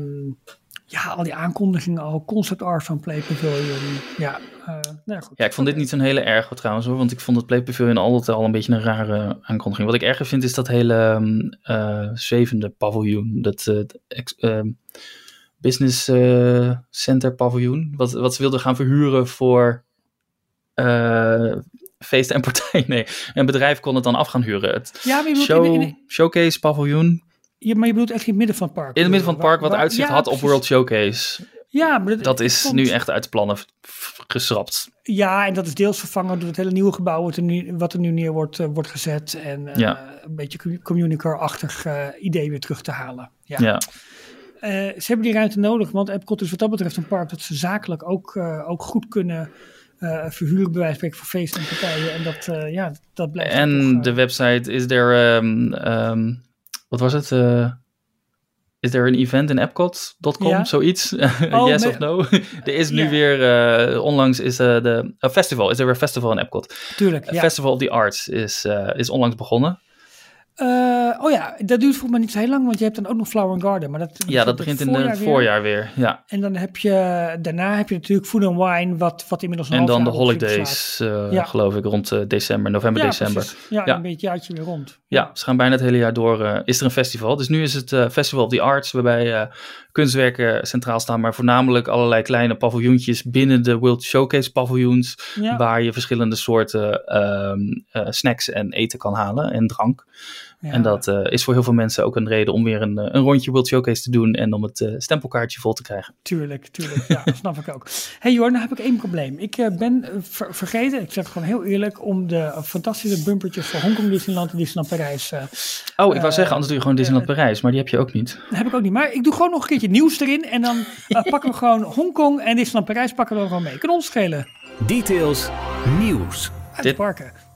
ja, al die aankondigingen al, concept art van Play Pavilion. Ja, eh, nou ja, goed. Ja, ik vond dit niet zo'n hele erge trouwens hoor, want ik vond het Play Pavilion altijd al een beetje een rare aankondiging. Wat ik erger vind is dat hele eh, zwevende paviljoen, dat eh, ex- ehm, business eh, center paviljoen, wat, wat ze wilden gaan verhuren voor eh, feesten en partijen. Nee, een bedrijf kon het dan af gaan huren. Het Ja, maar je bedoelt, show, in, in- showcase paviljoen ja, maar je bedoelt echt in het midden van het park. in het midden van het park, wat Waar- uitzicht ja, had op. World Showcase. Ja, maar dat, is nu echt uit de plannen geschrapt. Ja, en dat is deels vervangen door het hele nieuwe gebouw wat er nu, wat er nu neer wordt, eh, wordt gezet. En eh, Ja. een beetje commu- communicar-achtig eh, idee weer terug te halen. Ja. Ja. Ze hebben die ruimte nodig, want Epcot is wat dat betreft een park dat ze zakelijk ook, ook goed kunnen verhuren, bij wijze van spreken, voor feesten en partijen. En dat, eh, ja, dat blijft En eh, de website, is er, ehm, wat was het? Eh, is er een event in Epcot.com, Ja. zoiets? Oh, yes of no? er is nu Ja. weer, eh, onlangs is eh, de een festival, is er weer een festival in Epcot. Tuurlijk, ja. Festival of the Arts is, eh, is onlangs begonnen. Eh, oh ja, dat duurt volgens mij niet zo heel lang, want je hebt dan ook nog Flower and Garden. Maar dat, Ja, dat begint in het voorjaar weer. Ja. En dan heb je, daarna heb je natuurlijk Food and Wine, wat, wat inmiddels een En dan de holidays, eh, Ja. geloof ik, rond eh, december, november, Ja, december. precies. Ja, Ja. een beetje jaartje weer rond. Ja, ze gaan bijna het hele jaar door. is er een festival. Dus nu is het Festival of the Arts, waarbij kunstwerken centraal staan, maar voornamelijk allerlei kleine paviljoentjes binnen de World Showcase paviljoens, waar je verschillende soorten ehm, eh, snacks en eten kan halen en drank. Ja. En dat eh, is voor heel veel mensen ook een reden om weer een, eh, een rondje World Showcase te doen en om het eh, stempelkaartje vol te krijgen. Tuurlijk, tuurlijk. Ja, dat snap ik ook. hey Jorn, nou heb ik één probleem. Ik eh, ben ver- vergeten, ik zeg het gewoon heel eerlijk, om de fantastische bumpertjes voor Hongkong Disneyland en Disneyland Parijs. eh, Oh, ik wou zeggen, anders doe je gewoon Disneyland Parijs, maar die heb je ook niet. dat heb ik ook niet. Maar ik doe gewoon nog een keertje nieuws erin. En dan pakken we gewoon Hongkong en Disneyland Parijs pakken we gewoon mee. Kan ons schelen. Details nieuws. Uit de parken.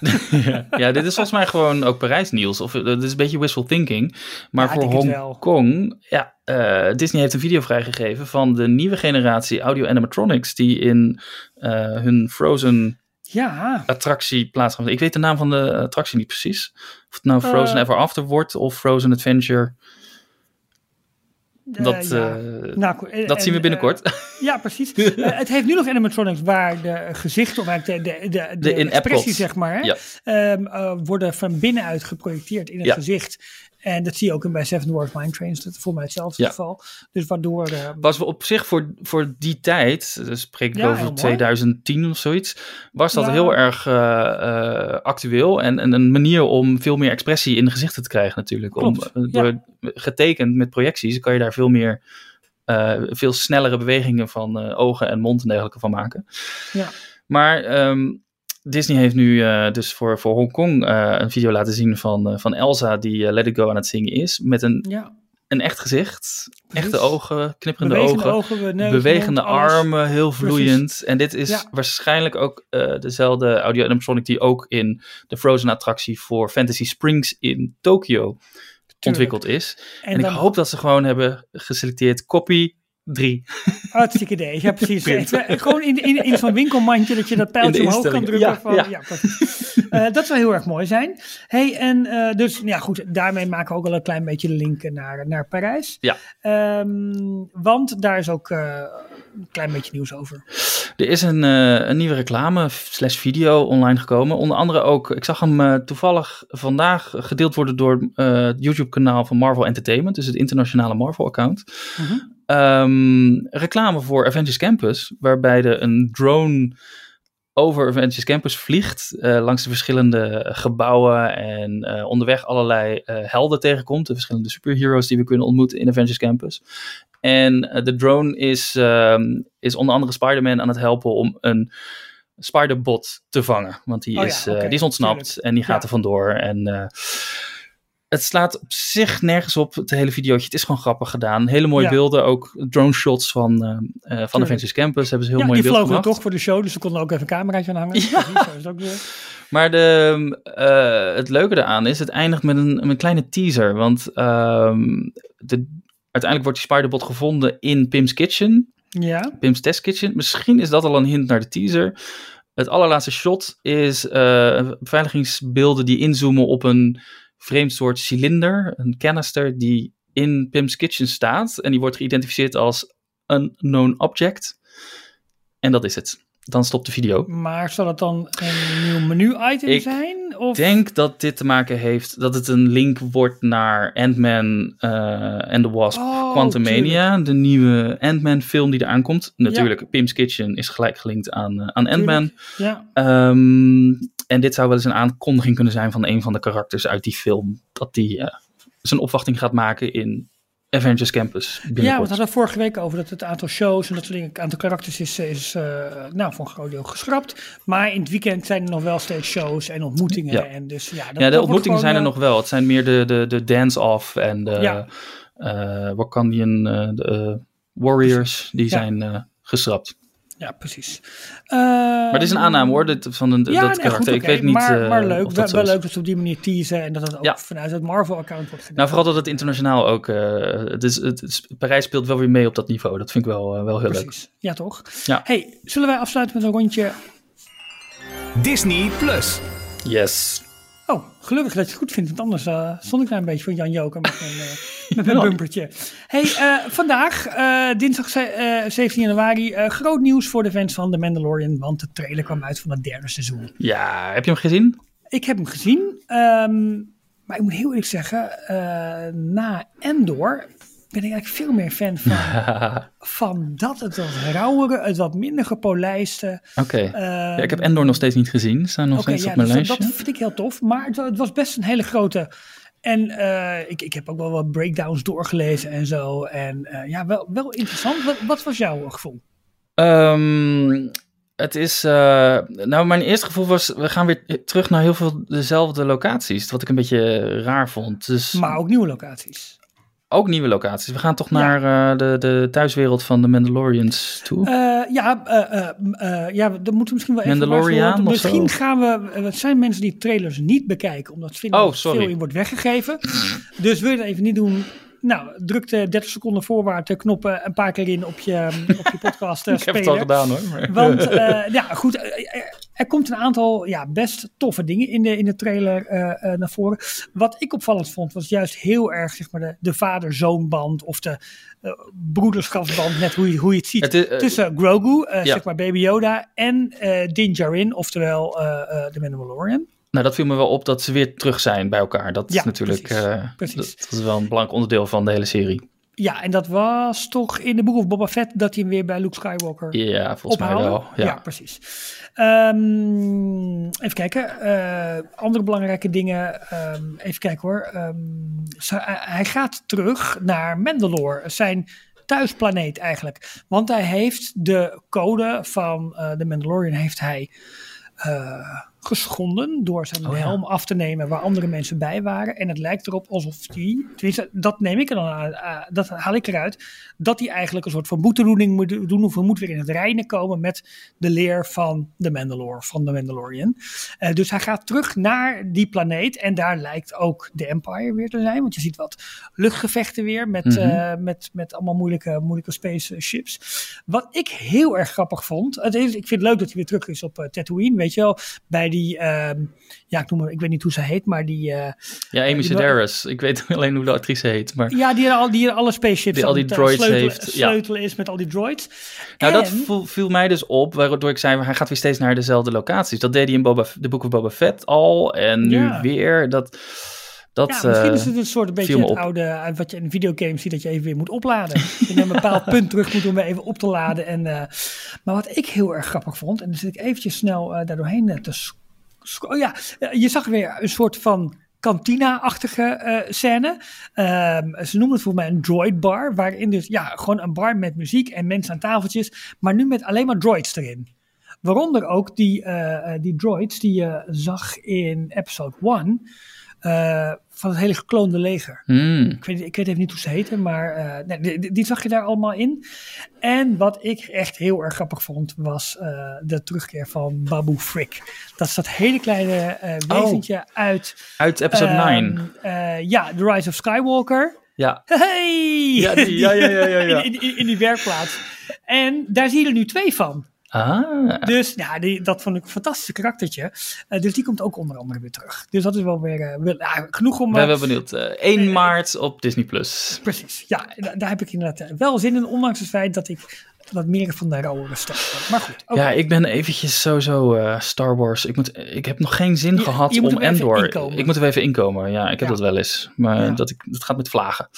ja. ja, dit is volgens mij gewoon ook Parijs nieuws. Of eh, dit is een beetje wishful thinking. Maar Ja, voor. Hongkong, ja, eh, Disney heeft een video vrijgegeven van de nieuwe generatie audio animatronics die in eh, hun Frozen Ja, attractie plaatsgaan. Ik weet de naam van de attractie niet precies. Of het nou Frozen. Ever After wordt of Frozen Adventure. Dat, ja. eh, Nou, en- dat zien we en, binnenkort. eh, ja, precies. Eh, het heeft nu nog animatronics waar de gezichten, of eigenlijk de, de, de, de, De in-app expressie, zeg maar, hè, ehm, eh, worden van binnenuit geprojecteerd in het gezicht. En dat zie je ook in bij Seven Dwarfs Mine Trains. Dat is voor mij hetzelfde Ja. geval. Dus waardoor... eh, was we op zich voor, voor die tijd, dus spreek ik Ja, over mooi. 2010 of zoiets, was dat Ja. heel erg eh, actueel en, en een manier om veel meer expressie in de gezichten te krijgen natuurlijk. Klopt, Om, door, getekend met projecties kan je daar veel meer, veel snellere bewegingen van ogen en mond en dergelijke van maken. Ja. Maar ehm, Disney heeft nu eh, dus voor, voor Hongkong eh, een video laten zien van, eh, van Elsa die Let It Go aan het zingen is. Met een, ja, een echt gezicht, Precies. echte ogen, knipperende bewegende ogen ogen, we- neus, bewegende mond, armen, heel vloeiend. En dit is Ja. waarschijnlijk ook dezelfde audio animatronic die ook in de Frozen attractie voor Fantasy Springs in Tokyo ontwikkeld is. En, ik dan- hoop dat ze gewoon hebben geselecteerd copy 3. Hartstikke idee. Ja, precies. Eh, Gewoon in, in, in zo'n winkelmandje dat je dat pijltje omhoog kan drukken. Ja, van, ja. Eh, dat zou heel erg mooi zijn. Hey, en eh, dus, ja goed, daarmee maken we ook al een klein beetje de link naar, naar Parijs. Ja. Ehm, want daar is ook een klein beetje nieuws over. Er is een, een nieuwe reclame slash video online gekomen. Onder andere ook, ik zag hem toevallig vandaag gedeeld worden door het YouTube kanaal van Marvel Entertainment. Dus het internationale Marvel account. Mhm. Ehm, reclame voor Avengers Campus, waarbij er een drone over Avengers Campus vliegt, eh, langs de verschillende gebouwen en eh, onderweg allerlei eh, helden tegenkomt, de verschillende superheroes die we kunnen ontmoeten in Avengers Campus. En de drone is, ehm, is onder andere Spider-Man aan het helpen om een Spider-Bot te vangen, want die, Oh is, die is ontsnapt tuurlijk. en die gaat Ja. er vandoor. En het slaat op zich nergens op, het hele videootje. Het is gewoon grappig gedaan. Hele mooie Ja. beelden, ook drone shots van, eh, eh, van Avengers Campus hebben ze heel ja, mooi die in beeld vlogen gemaakt. toch voor de show, dus ze konden ook even een cameraatje aan hangen. Ja. Precies, zo is het ook weer. Maar de, eh, het leuke daaraan is, het eindigt met een, een kleine teaser. Want ehm, de, uiteindelijk wordt die Spiderbot gevonden in Pim's Kitchen. Ja, Pim's Test Kitchen. Misschien is dat al een hint naar de teaser. Het allerlaatste shot is eh, beveiligingsbeelden die inzoomen op een vreemd soort cilinder, een canister die in Pim's Kitchen staat. En die wordt geïdentificeerd als unknown object. En dat is het. Dan stopt de video. maar zal het dan een nieuw menu-item zijn? Of? Ik denk dat dit te maken heeft dat het een link wordt naar Ant-Man eh and the Wasp Oh, Quantumania, de nieuwe Ant-Man film die eraan komt. Natuurlijk, Pim's Kitchen is gelijk gelinkt aan, eh, aan Ant-Man. Ja, Ehm, en dit zou wel eens een aankondiging kunnen zijn van een van de karakters uit die film, dat die eh, zijn opwachting gaat maken in Avengers Campus ja, we hadden vorige week over dat het aantal shows en dat soort dingen, het aantal karakters is, is eh, nou, voor een groot deel geschrapt. Maar in het weekend zijn er nog wel steeds shows en ontmoetingen. Ja. En dus, ja, dat, ja, de ontmoetingen zijn er gewoon, nog wel. Het zijn meer de, de, de dance-off en de Ja. eh, Wakandian eh, de, eh, Warriors, die zijn eh geschrapt. Ja, precies. Maar dit is een aanname hoor, dit, van een, Ja, dat nee, karakter. goed, Ik weet niet maar, eh, maar leuk, of wel, wel leuk dat ze op die manier teasen en dat het ook Ja. vanuit het Marvel-account wordt gedaan. Nou, vooral dat het internationaal ook... eh, het is, het is- Parijs speelt wel weer mee op dat niveau. Dat vind ik wel, eh, wel heel leuk. Precies, ja toch? Ja. Hey, zullen wij afsluiten met een rondje? Disney Plus. Yes. Oh, gelukkig dat je het goed vindt, want anders eh, stond ik daar een beetje van Jan Joker met mijn, eh, met mijn bumpertje. Hey, eh, vandaag, dinsdag ze- eh, 17 januari, groot nieuws voor de fans van The Mandalorian, want de trailer kwam uit van het derde seizoen. Ja, heb je hem gezien? Ik heb hem gezien, ehm, maar ik moet heel eerlijk zeggen, na Endor ben ik eigenlijk veel meer fan van, van dat, het wat rauwere, het wat minder gepolijste. Oké. Ehm, ja, ik heb Endor nog steeds niet gezien. Staan nog Oké, steeds ja, op mijn dus lijstje. dat vind ik heel tof. Maar het, wa- het was best een hele grote. En eh, ik, ik heb ook wel wat breakdowns doorgelezen en zo. En eh, ja, wel, wel interessant. Wat, wat was jouw gevoel? Ehm, het is. eh, nou, mijn eerste gevoel was. We gaan weer terug naar heel veel dezelfde locaties. Wat ik een beetje raar vond. Dus Maar ook nieuwe locaties. Ook nieuwe locaties. We gaan toch naar eh, de, de thuiswereld van de Mandalorians toe. Eh, ja, eh, ja, dan moeten we misschien wel even... Mandalorian zo? Misschien gaan we... Het zijn mensen die trailers niet bekijken. Omdat vinden Oh, dat veel in wordt weggegeven. dus wil je dat even niet doen... Nou, druk de 30 seconden voorwaarts de knoppen een paar keer in op je, op je podcast ik heb het al gedaan hoor. maar- Want ja, goed, er, komt een aantal ja, best toffe dingen in de, in de trailer eh, eh, naar voren. Wat ik opvallend vond, was juist heel erg zeg maar, de, de vader-zoonband of de eh, broederschapsband, net hoe je, hoe je het ziet. Het is, tussen Grogu, ja. zeg maar Baby Yoda, en Din Djarin, oftewel de Mandalorian. Nou, dat viel me wel op dat ze weer terug zijn bij elkaar. Dat Ja, is natuurlijk. precies. Precies. Dat, dat is wel een belangrijk onderdeel van de hele serie. Ja, en dat was toch in de Book of Boba Fett dat hij hem weer bij Luke Skywalker Ja, volgens mij wel. Ja. precies. Ehm, even kijken. eh, andere belangrijke dingen. Ehm, even kijken hoor. Ehm, zo- hij- hij gaat terug naar Mandalore, zijn thuisplaneet eigenlijk. Want hij heeft de code van eh, de Mandalorian heeft hij eh, geschonden door zijn Oh ja. helm af te nemen waar andere mensen bij waren. En het lijkt erop alsof die, tenminste dat neem ik er dan aan, eh, dat haal ik eruit, dat hij eigenlijk een soort van boetedoening moet doen of hij moet weer in het reinen komen met de leer van de Mandalore, van de Mandalorian. Eh, dus hij gaat terug naar die planeet en daar lijkt ook de Empire weer te zijn, want je ziet wat luchtgevechten weer met, Mhm. eh, met, met allemaal moeilijke, moeilijke spaceships. Wat ik heel erg grappig vond, het is, ik vind het leuk dat hij weer terug is op Tatooine, weet je wel, bij die, ehm, ja ik noem ik weet niet hoe ze heet, maar die, eh, Ja, Amy die- Sedaris. Ik weet alleen hoe de actrice heet. Maar ja, die, al, die alle spaceships Die al die eh, droids sleutelen, heeft, ja. sleutelen is met al die droids. nou, dat viel, viel mij dus op, waardoor ik zei, hij gaat weer steeds naar dezelfde locaties. Dat deed hij in Boba, de Book of Boba Fett al. En nu Ja. weer. Dat, Dat, Ja, misschien eh, is het een soort een beetje het oude, eh, wat je in videogames ziet, dat je even weer moet opladen. je een bepaald punt terug moet om weer even op te laden. En, eh, maar wat ik heel erg grappig vond, en dan zit ik eventjes snel eh daar doorheen eh, te Oh ja, eh, je zag weer een soort van kantina-achtige eh, scène. Ehm, ze noemen het voor mij een droid bar, waarin dus ja, gewoon een bar met muziek en mensen aan tafeltjes, maar nu met alleen maar droids erin. Waaronder ook die, eh, eh, die droids die je zag in episode 1 eh, van het hele gekloonde leger. hmm. Ik weet, ik weet even niet hoe ze heten, maar eh, nee, die, zag je daar allemaal in. En wat ik echt heel erg grappig vond, was eh, de terugkeer van Babu Frick. Dat is dat hele kleine eh wezentje uit... Uit episode ehm, 9. eh, ja, The Rise of Skywalker. Ja. Hey! Ja, die- ja, ja, ja, ja, ja. In, in, in die werkplaats. En daar zie je er nu twee van. Ah. Dus ja, die, dat vond ik een fantastisch karaktertje. Eh, dus die komt ook onder andere weer terug. Dus dat is wel weer eh, wel- genoeg om... We zijn wel benieuwd. Eh, 1 maart op Disney+. Plus. Precies, ja, da- daar heb ik inderdaad wel zin in, ondanks het feit dat ik wat meer van de rauwere ben. Maar goed. Ja, ik ben eventjes sowieso eh, Star Wars. Ik, moet, ik heb nog geen zin Je- gehad je om Endor. Ik moet er even inkomen. Ja, ik heb Ja. dat wel eens. Maar Ja. dat, ik, dat gaat met vlagen.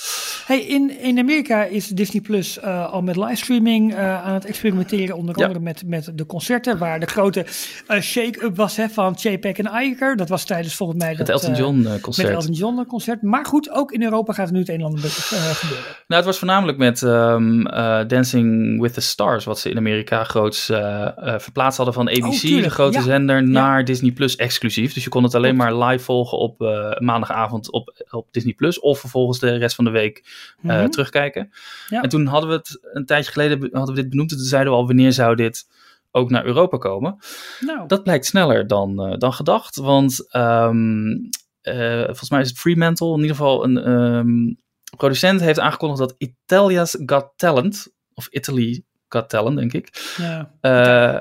Hey, in, in Amerika is Disney Plus eh, al met livestreaming eh, aan het experimenteren. Onder Ja. andere met, met de concerten, waar de grote shake-up was hè, van J-Pack en Iker. Dat was tijdens volgens mij Het dat, Elton eh, John met concert. het Elton John concert. Maar goed, ook in Europa gaat er nu het een en ander gebeuren. Nou, het was voornamelijk met ehm, eh, Dancing with the Stars, wat ze in Amerika groots eh, eh, verplaatst hadden van ABC, Oh, de grote ja. zender, naar Disney Plus exclusief. Dus je kon het alleen maar live volgen op eh, maandagavond op, op Disney Plus, of vervolgens de rest van de week Mhm. terugkijken. Ja. En toen hadden we het een tijdje geleden hadden we dit benoemd, en toen zeiden we al wanneer zou dit ook naar Europa komen. Nou, Dat blijkt sneller dan, dan gedacht, want ehm, eh, volgens mij is het Fremantle, in ieder geval een ehm, producent heeft aangekondigd dat Italia's Got Talent, of Italy Got Talent denk ik, ja. eh,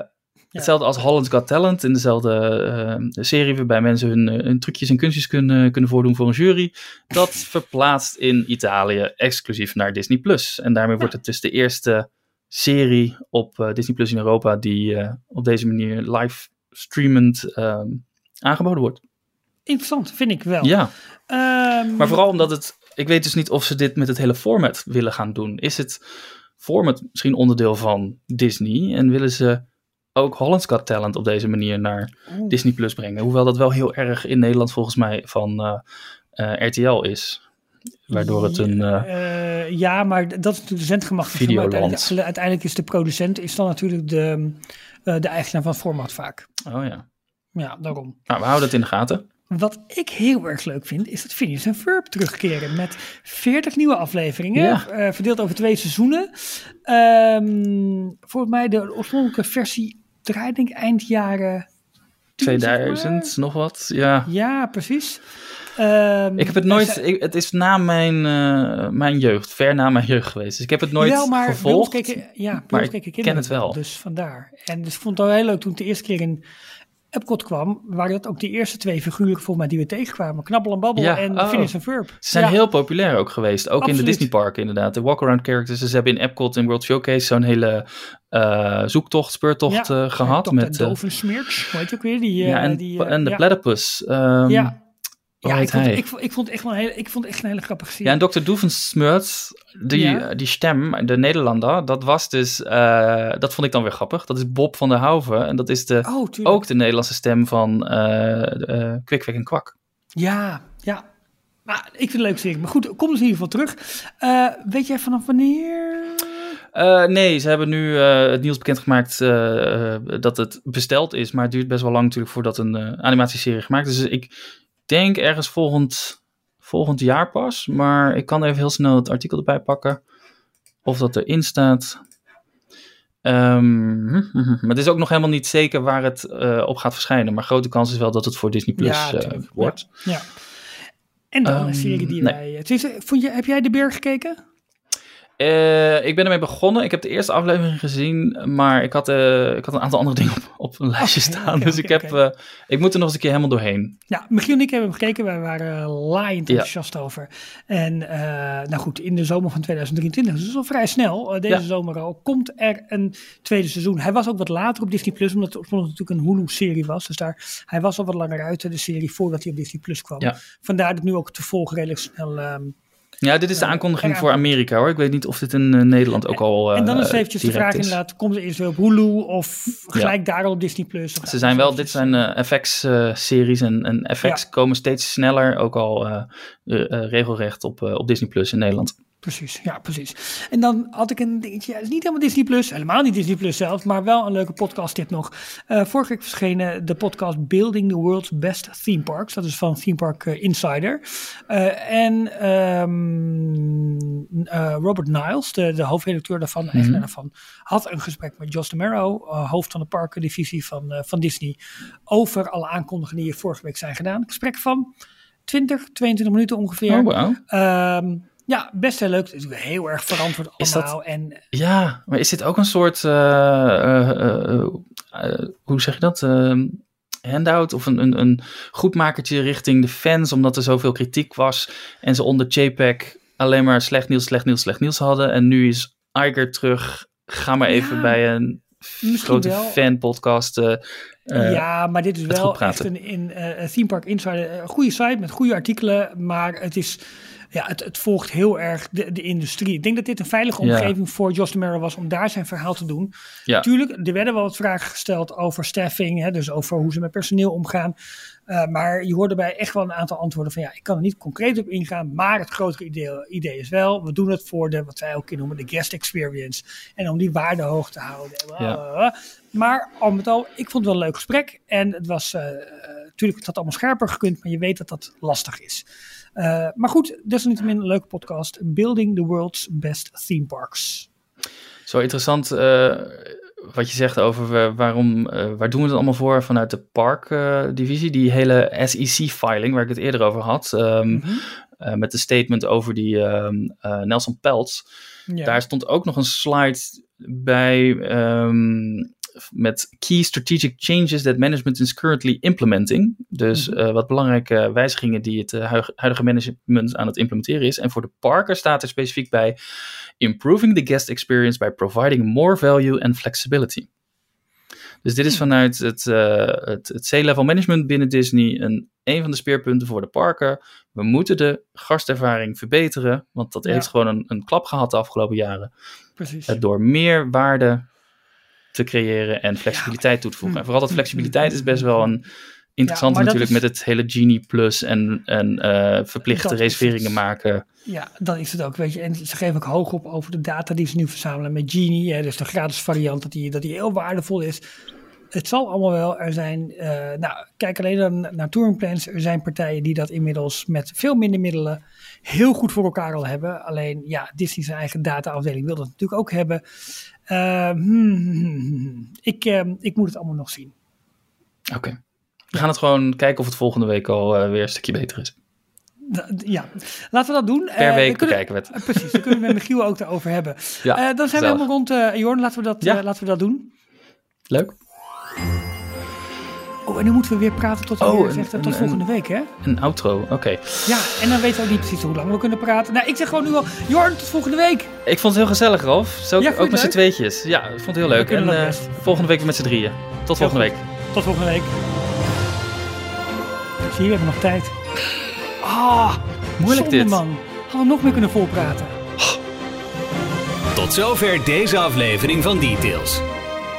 hetzelfde als Holland's Got Talent, in dezelfde eh, serie waarbij mensen hun, eh, hun trucjes en kunstjes kunnen, kunnen voordoen voor een jury, dat verplaatst in Italië exclusief naar Disney+. Plus. En daarmee wordt het dus de eerste serie op eh, Disney Plus in Europa die eh, op deze manier live streamend ehm, aangeboden wordt. Interessant, vind ik wel. Ja, Ehm, maar vooral omdat het, ik weet dus niet of ze dit met het hele format willen gaan doen. Is het format misschien onderdeel van Disney en willen ze ook Holland's Got Talent op deze manier naar. Disney Plus brengen? Hoewel dat wel heel erg in Nederland volgens mij van eh, eh, RTL is. Waardoor het een... eh, ja, maar dat is natuurlijk de zendgemacht. Videoland. Uiteindelijk, uiteindelijk is de producent is dan natuurlijk de, de eigenaar van het format vaak. oh ja. Ja, daarom. Nou, we houden het in de gaten. Wat ik heel erg leuk vind, is dat Phineas en Ferb terugkeren met 40 nieuwe afleveringen, Ja. eh, verdeeld over twee seizoenen. Ehm volgens mij de oorspronkelijke versie draait denk ik eind jaren 10, zeg maar. 2000, nog wat. Ja. Ja, precies. Ehm, Ik heb het nooit... ik- het is na mijn, eh, mijn jeugd. Ver na mijn jeugd geweest. Dus ik heb het nooit Jawel, maar gevolgd. keken- ja, maar ik ken het wel. Dus vandaar. En dus ik vond het wel heel leuk toen het de eerste keer in Epcot kwam, waren dat ook de eerste twee figuren volgens mij die we tegenkwamen. Knabbel en Babbel Ja, en oh. Phineas en Ferb. Ze zijn Ja. heel populair ook geweest. Ook in de Absoluut. Disney parken inderdaad. De walk-around characters. Ze hebben in Epcot en World Showcase zo'n hele eh, zoektocht, speurtocht Ja, eh, gehad. Met, Dolphinsmirch, hoe heet je ook weer? Die, ja, eh, en, die, en de platypus. ehm, Ja, ja ik, vond, ik, vond, ik, vond echt wel een hele, ik vond echt een hele grappige serie. Ja, en Dr. Doofensmirth, die, Ja. die stem, de Nederlander, dat was dus, eh, dat vond ik dan weer grappig. Dat is Bob van der Houven en dat is de, oh, ook de Nederlandse stem van eh eh, Kwik, Kwik en Kwak. Ja, ja. Maar ik vind het leuk serie. Maar goed, kom dus in ieder geval terug. Eh, weet jij vanaf wanneer? Eh, nee, ze hebben nu eh, het nieuws bekendgemaakt eh, eh, dat het besteld is. Maar het duurt best wel lang natuurlijk voordat een eh, animatieserie gemaakt is. Dus ik denk ergens volgend, volgend jaar pas. Maar ik kan even heel snel het artikel erbij pakken. Of dat erin staat. Ehm, maar het is ook nog helemaal niet zeker waar het eh, op gaat verschijnen. Maar grote kans is wel dat het voor Disney Plus Ja, eh, wordt. Ja. En dan een Ehm, serie die nee. wij... het is- vond je, heb jij De Beer gekeken? Uh, ik ben ermee begonnen. Ik heb de eerste aflevering gezien, maar ik had, uh, ik had een aantal andere dingen op, op een lijstje okay, staan. Okay, dus okay, ik, heb, uh, ik moet er nog eens een keer helemaal doorheen. Ja, Michiel en ik hebben gekeken. Wij waren laaiend enthousiast ja. over. En nou goed, in de zomer van 2023, dus dat is al vrij snel, deze ja. zomer al, komt er een tweede seizoen. Hij was ook wat later op Disney Plus, omdat het natuurlijk een Hulu-serie was. Dus daar, hij was al wat langer uit, de serie, voordat hij op Disney Plus kwam. Ja. Vandaar dat nu ook te volgen redelijk snel... Um, ja, dit is de aankondiging voor Amerika hoor. Ik weet niet of dit in uh, Nederland ook al. Uh, en dan is eventjes de vraag is. inderdaad: komt er eerst weer op Hulu of gelijk ja. daar op Disney Plus? Ze zijn wel, dit zijn uh, FX-series en, en FX ja. komen steeds sneller, ook al regelrecht op, op Disney Plus in Nederland. Precies, ja, precies. En dan had ik een dingetje, het is niet helemaal Disney Plus, helemaal niet Disney Plus zelf, maar wel een leuke podcast tip nog. Uh, vorige week verschenen de podcast Building the World's Best Theme Parks, dat is van Theme Park uh, Insider. Uh, en um, Robert Niles, de, de hoofdredacteur daarvan, mm -hmm. daarvan, had een gesprek met Josh DeMero, hoofd van de parkendivisie van, van Disney, over alle aankondigingen die vorige week zijn gedaan. Een gesprek van 20, 22 minuten ongeveer. Oh, wow. Um, ja, best heel leuk. Het is heel erg verantwoord allemaal. Dat, en, ja, maar is dit ook een soort, uh, uh, hoe zeg je dat, ehm, handout of een, een, een goedmakertje richting de fans, omdat er zoveel kritiek was en ze onder JPEG alleen maar slecht nieuws, slecht nieuws, slecht nieuws hadden. En nu is Iger terug. Ga maar even ja, bij een grote fanpodcast. Uh, ja, maar dit is wel echt een, in, uh, Theme Park Insider. Een goede site met goede artikelen, maar het is ja, het, het volgt heel erg de, de industrie. Ik denk dat dit een veilige omgeving voor Josh DeMero was om daar zijn verhaal te doen. Ja. Tuurlijk, er werden wel wat vragen gesteld over staffing, hè, dus over hoe ze met personeel omgaan. Uh, maar je hoorde bij echt wel een aantal antwoorden van ja, ik kan er niet concreet op ingaan, maar het grotere idee, idee is wel, we doen het voor de, wat wij ook noemen, de guest experience. En om die waarde hoog te houden. Ja. Maar al met al, ik vond het wel een leuk gesprek. En het was, uh, natuurlijk, het had allemaal scherper gekund, maar je weet dat dat lastig is. Uh, maar goed, desalniettemin een leuke podcast. Building the World's Best Theme Parks. Zo interessant uh, wat je zegt over waarom, uh, waar doen we het allemaal voor vanuit de parkdivisie. die hele SEC-filing waar ik het eerder over had. Um, mm -hmm. met de statement over die um, Nelson Peltz. Ja. Daar stond ook nog een slide bij um, met key strategic changes that management is currently implementing. Dus uh, wat belangrijke wijzigingen die het uh, huidige management aan het implementeren is. En voor de Parker staat er specifiek bij improving the guest experience by providing more value and flexibility. Dus dit is vanuit het, uh, het, het C-level management binnen Disney een, een van de speerpunten voor de parken. We moeten de gastervaring verbeteren, want dat ja. heeft gewoon een, een klap gehad de afgelopen jaren. Precies. door meer waarde te creëren en flexibiliteit toe te voegen. En vooral dat flexibiliteit is best wel een interessant ja, natuurlijk met het hele Genie Plus en, en uh, verplichte reserveringen maken. Ja, dat is het ook, weet je. En ze geven ook hoog op over de data die ze nu verzamelen met Genie. Hè, dus de gratis variant, dat die, dat die heel waardevol is. Het zal allemaal wel. Er zijn, uh, nou, kijk alleen naar, naar touring plans. Er zijn partijen die dat inmiddels met veel minder middelen heel goed voor elkaar al hebben. Alleen, ja, Disney zijn eigen dataafdeling wil dat natuurlijk ook hebben. Uh, hmm, ik, uh, ik moet het allemaal nog zien. Oké. We gaan het gewoon kijken of het volgende week al uh, weer een stukje beter is. Ja, laten we dat doen. Per week kunnen, bekijken we het. precies, dan kunnen we met Michiel ook daarover hebben. Ja, dan zijn we helemaal rond, Jorn. Laten we, dat, ja. laten we dat doen. Leuk. Oh, en nu moeten we weer praten tot, oh, weer zegt, tot een, volgende week, hè? Een outro, oké. Ja, en dan weten we ook niet precies hoe lang we kunnen praten. Nou, ik zeg gewoon nu al, Jorn, tot volgende week. Ik vond het heel gezellig, Rolf. Zo, ja, ook met z'n tweetjes. Ja, ik vond het heel leuk. En uh, volgende week met z'n drieën. Tot volgende week. Tot volgende week. Zie je, we hebben nog tijd. Ah, moeilijk Zonde, dit. man. Hadden we nog meer kunnen volpraten. Tot zover deze aflevering van Details.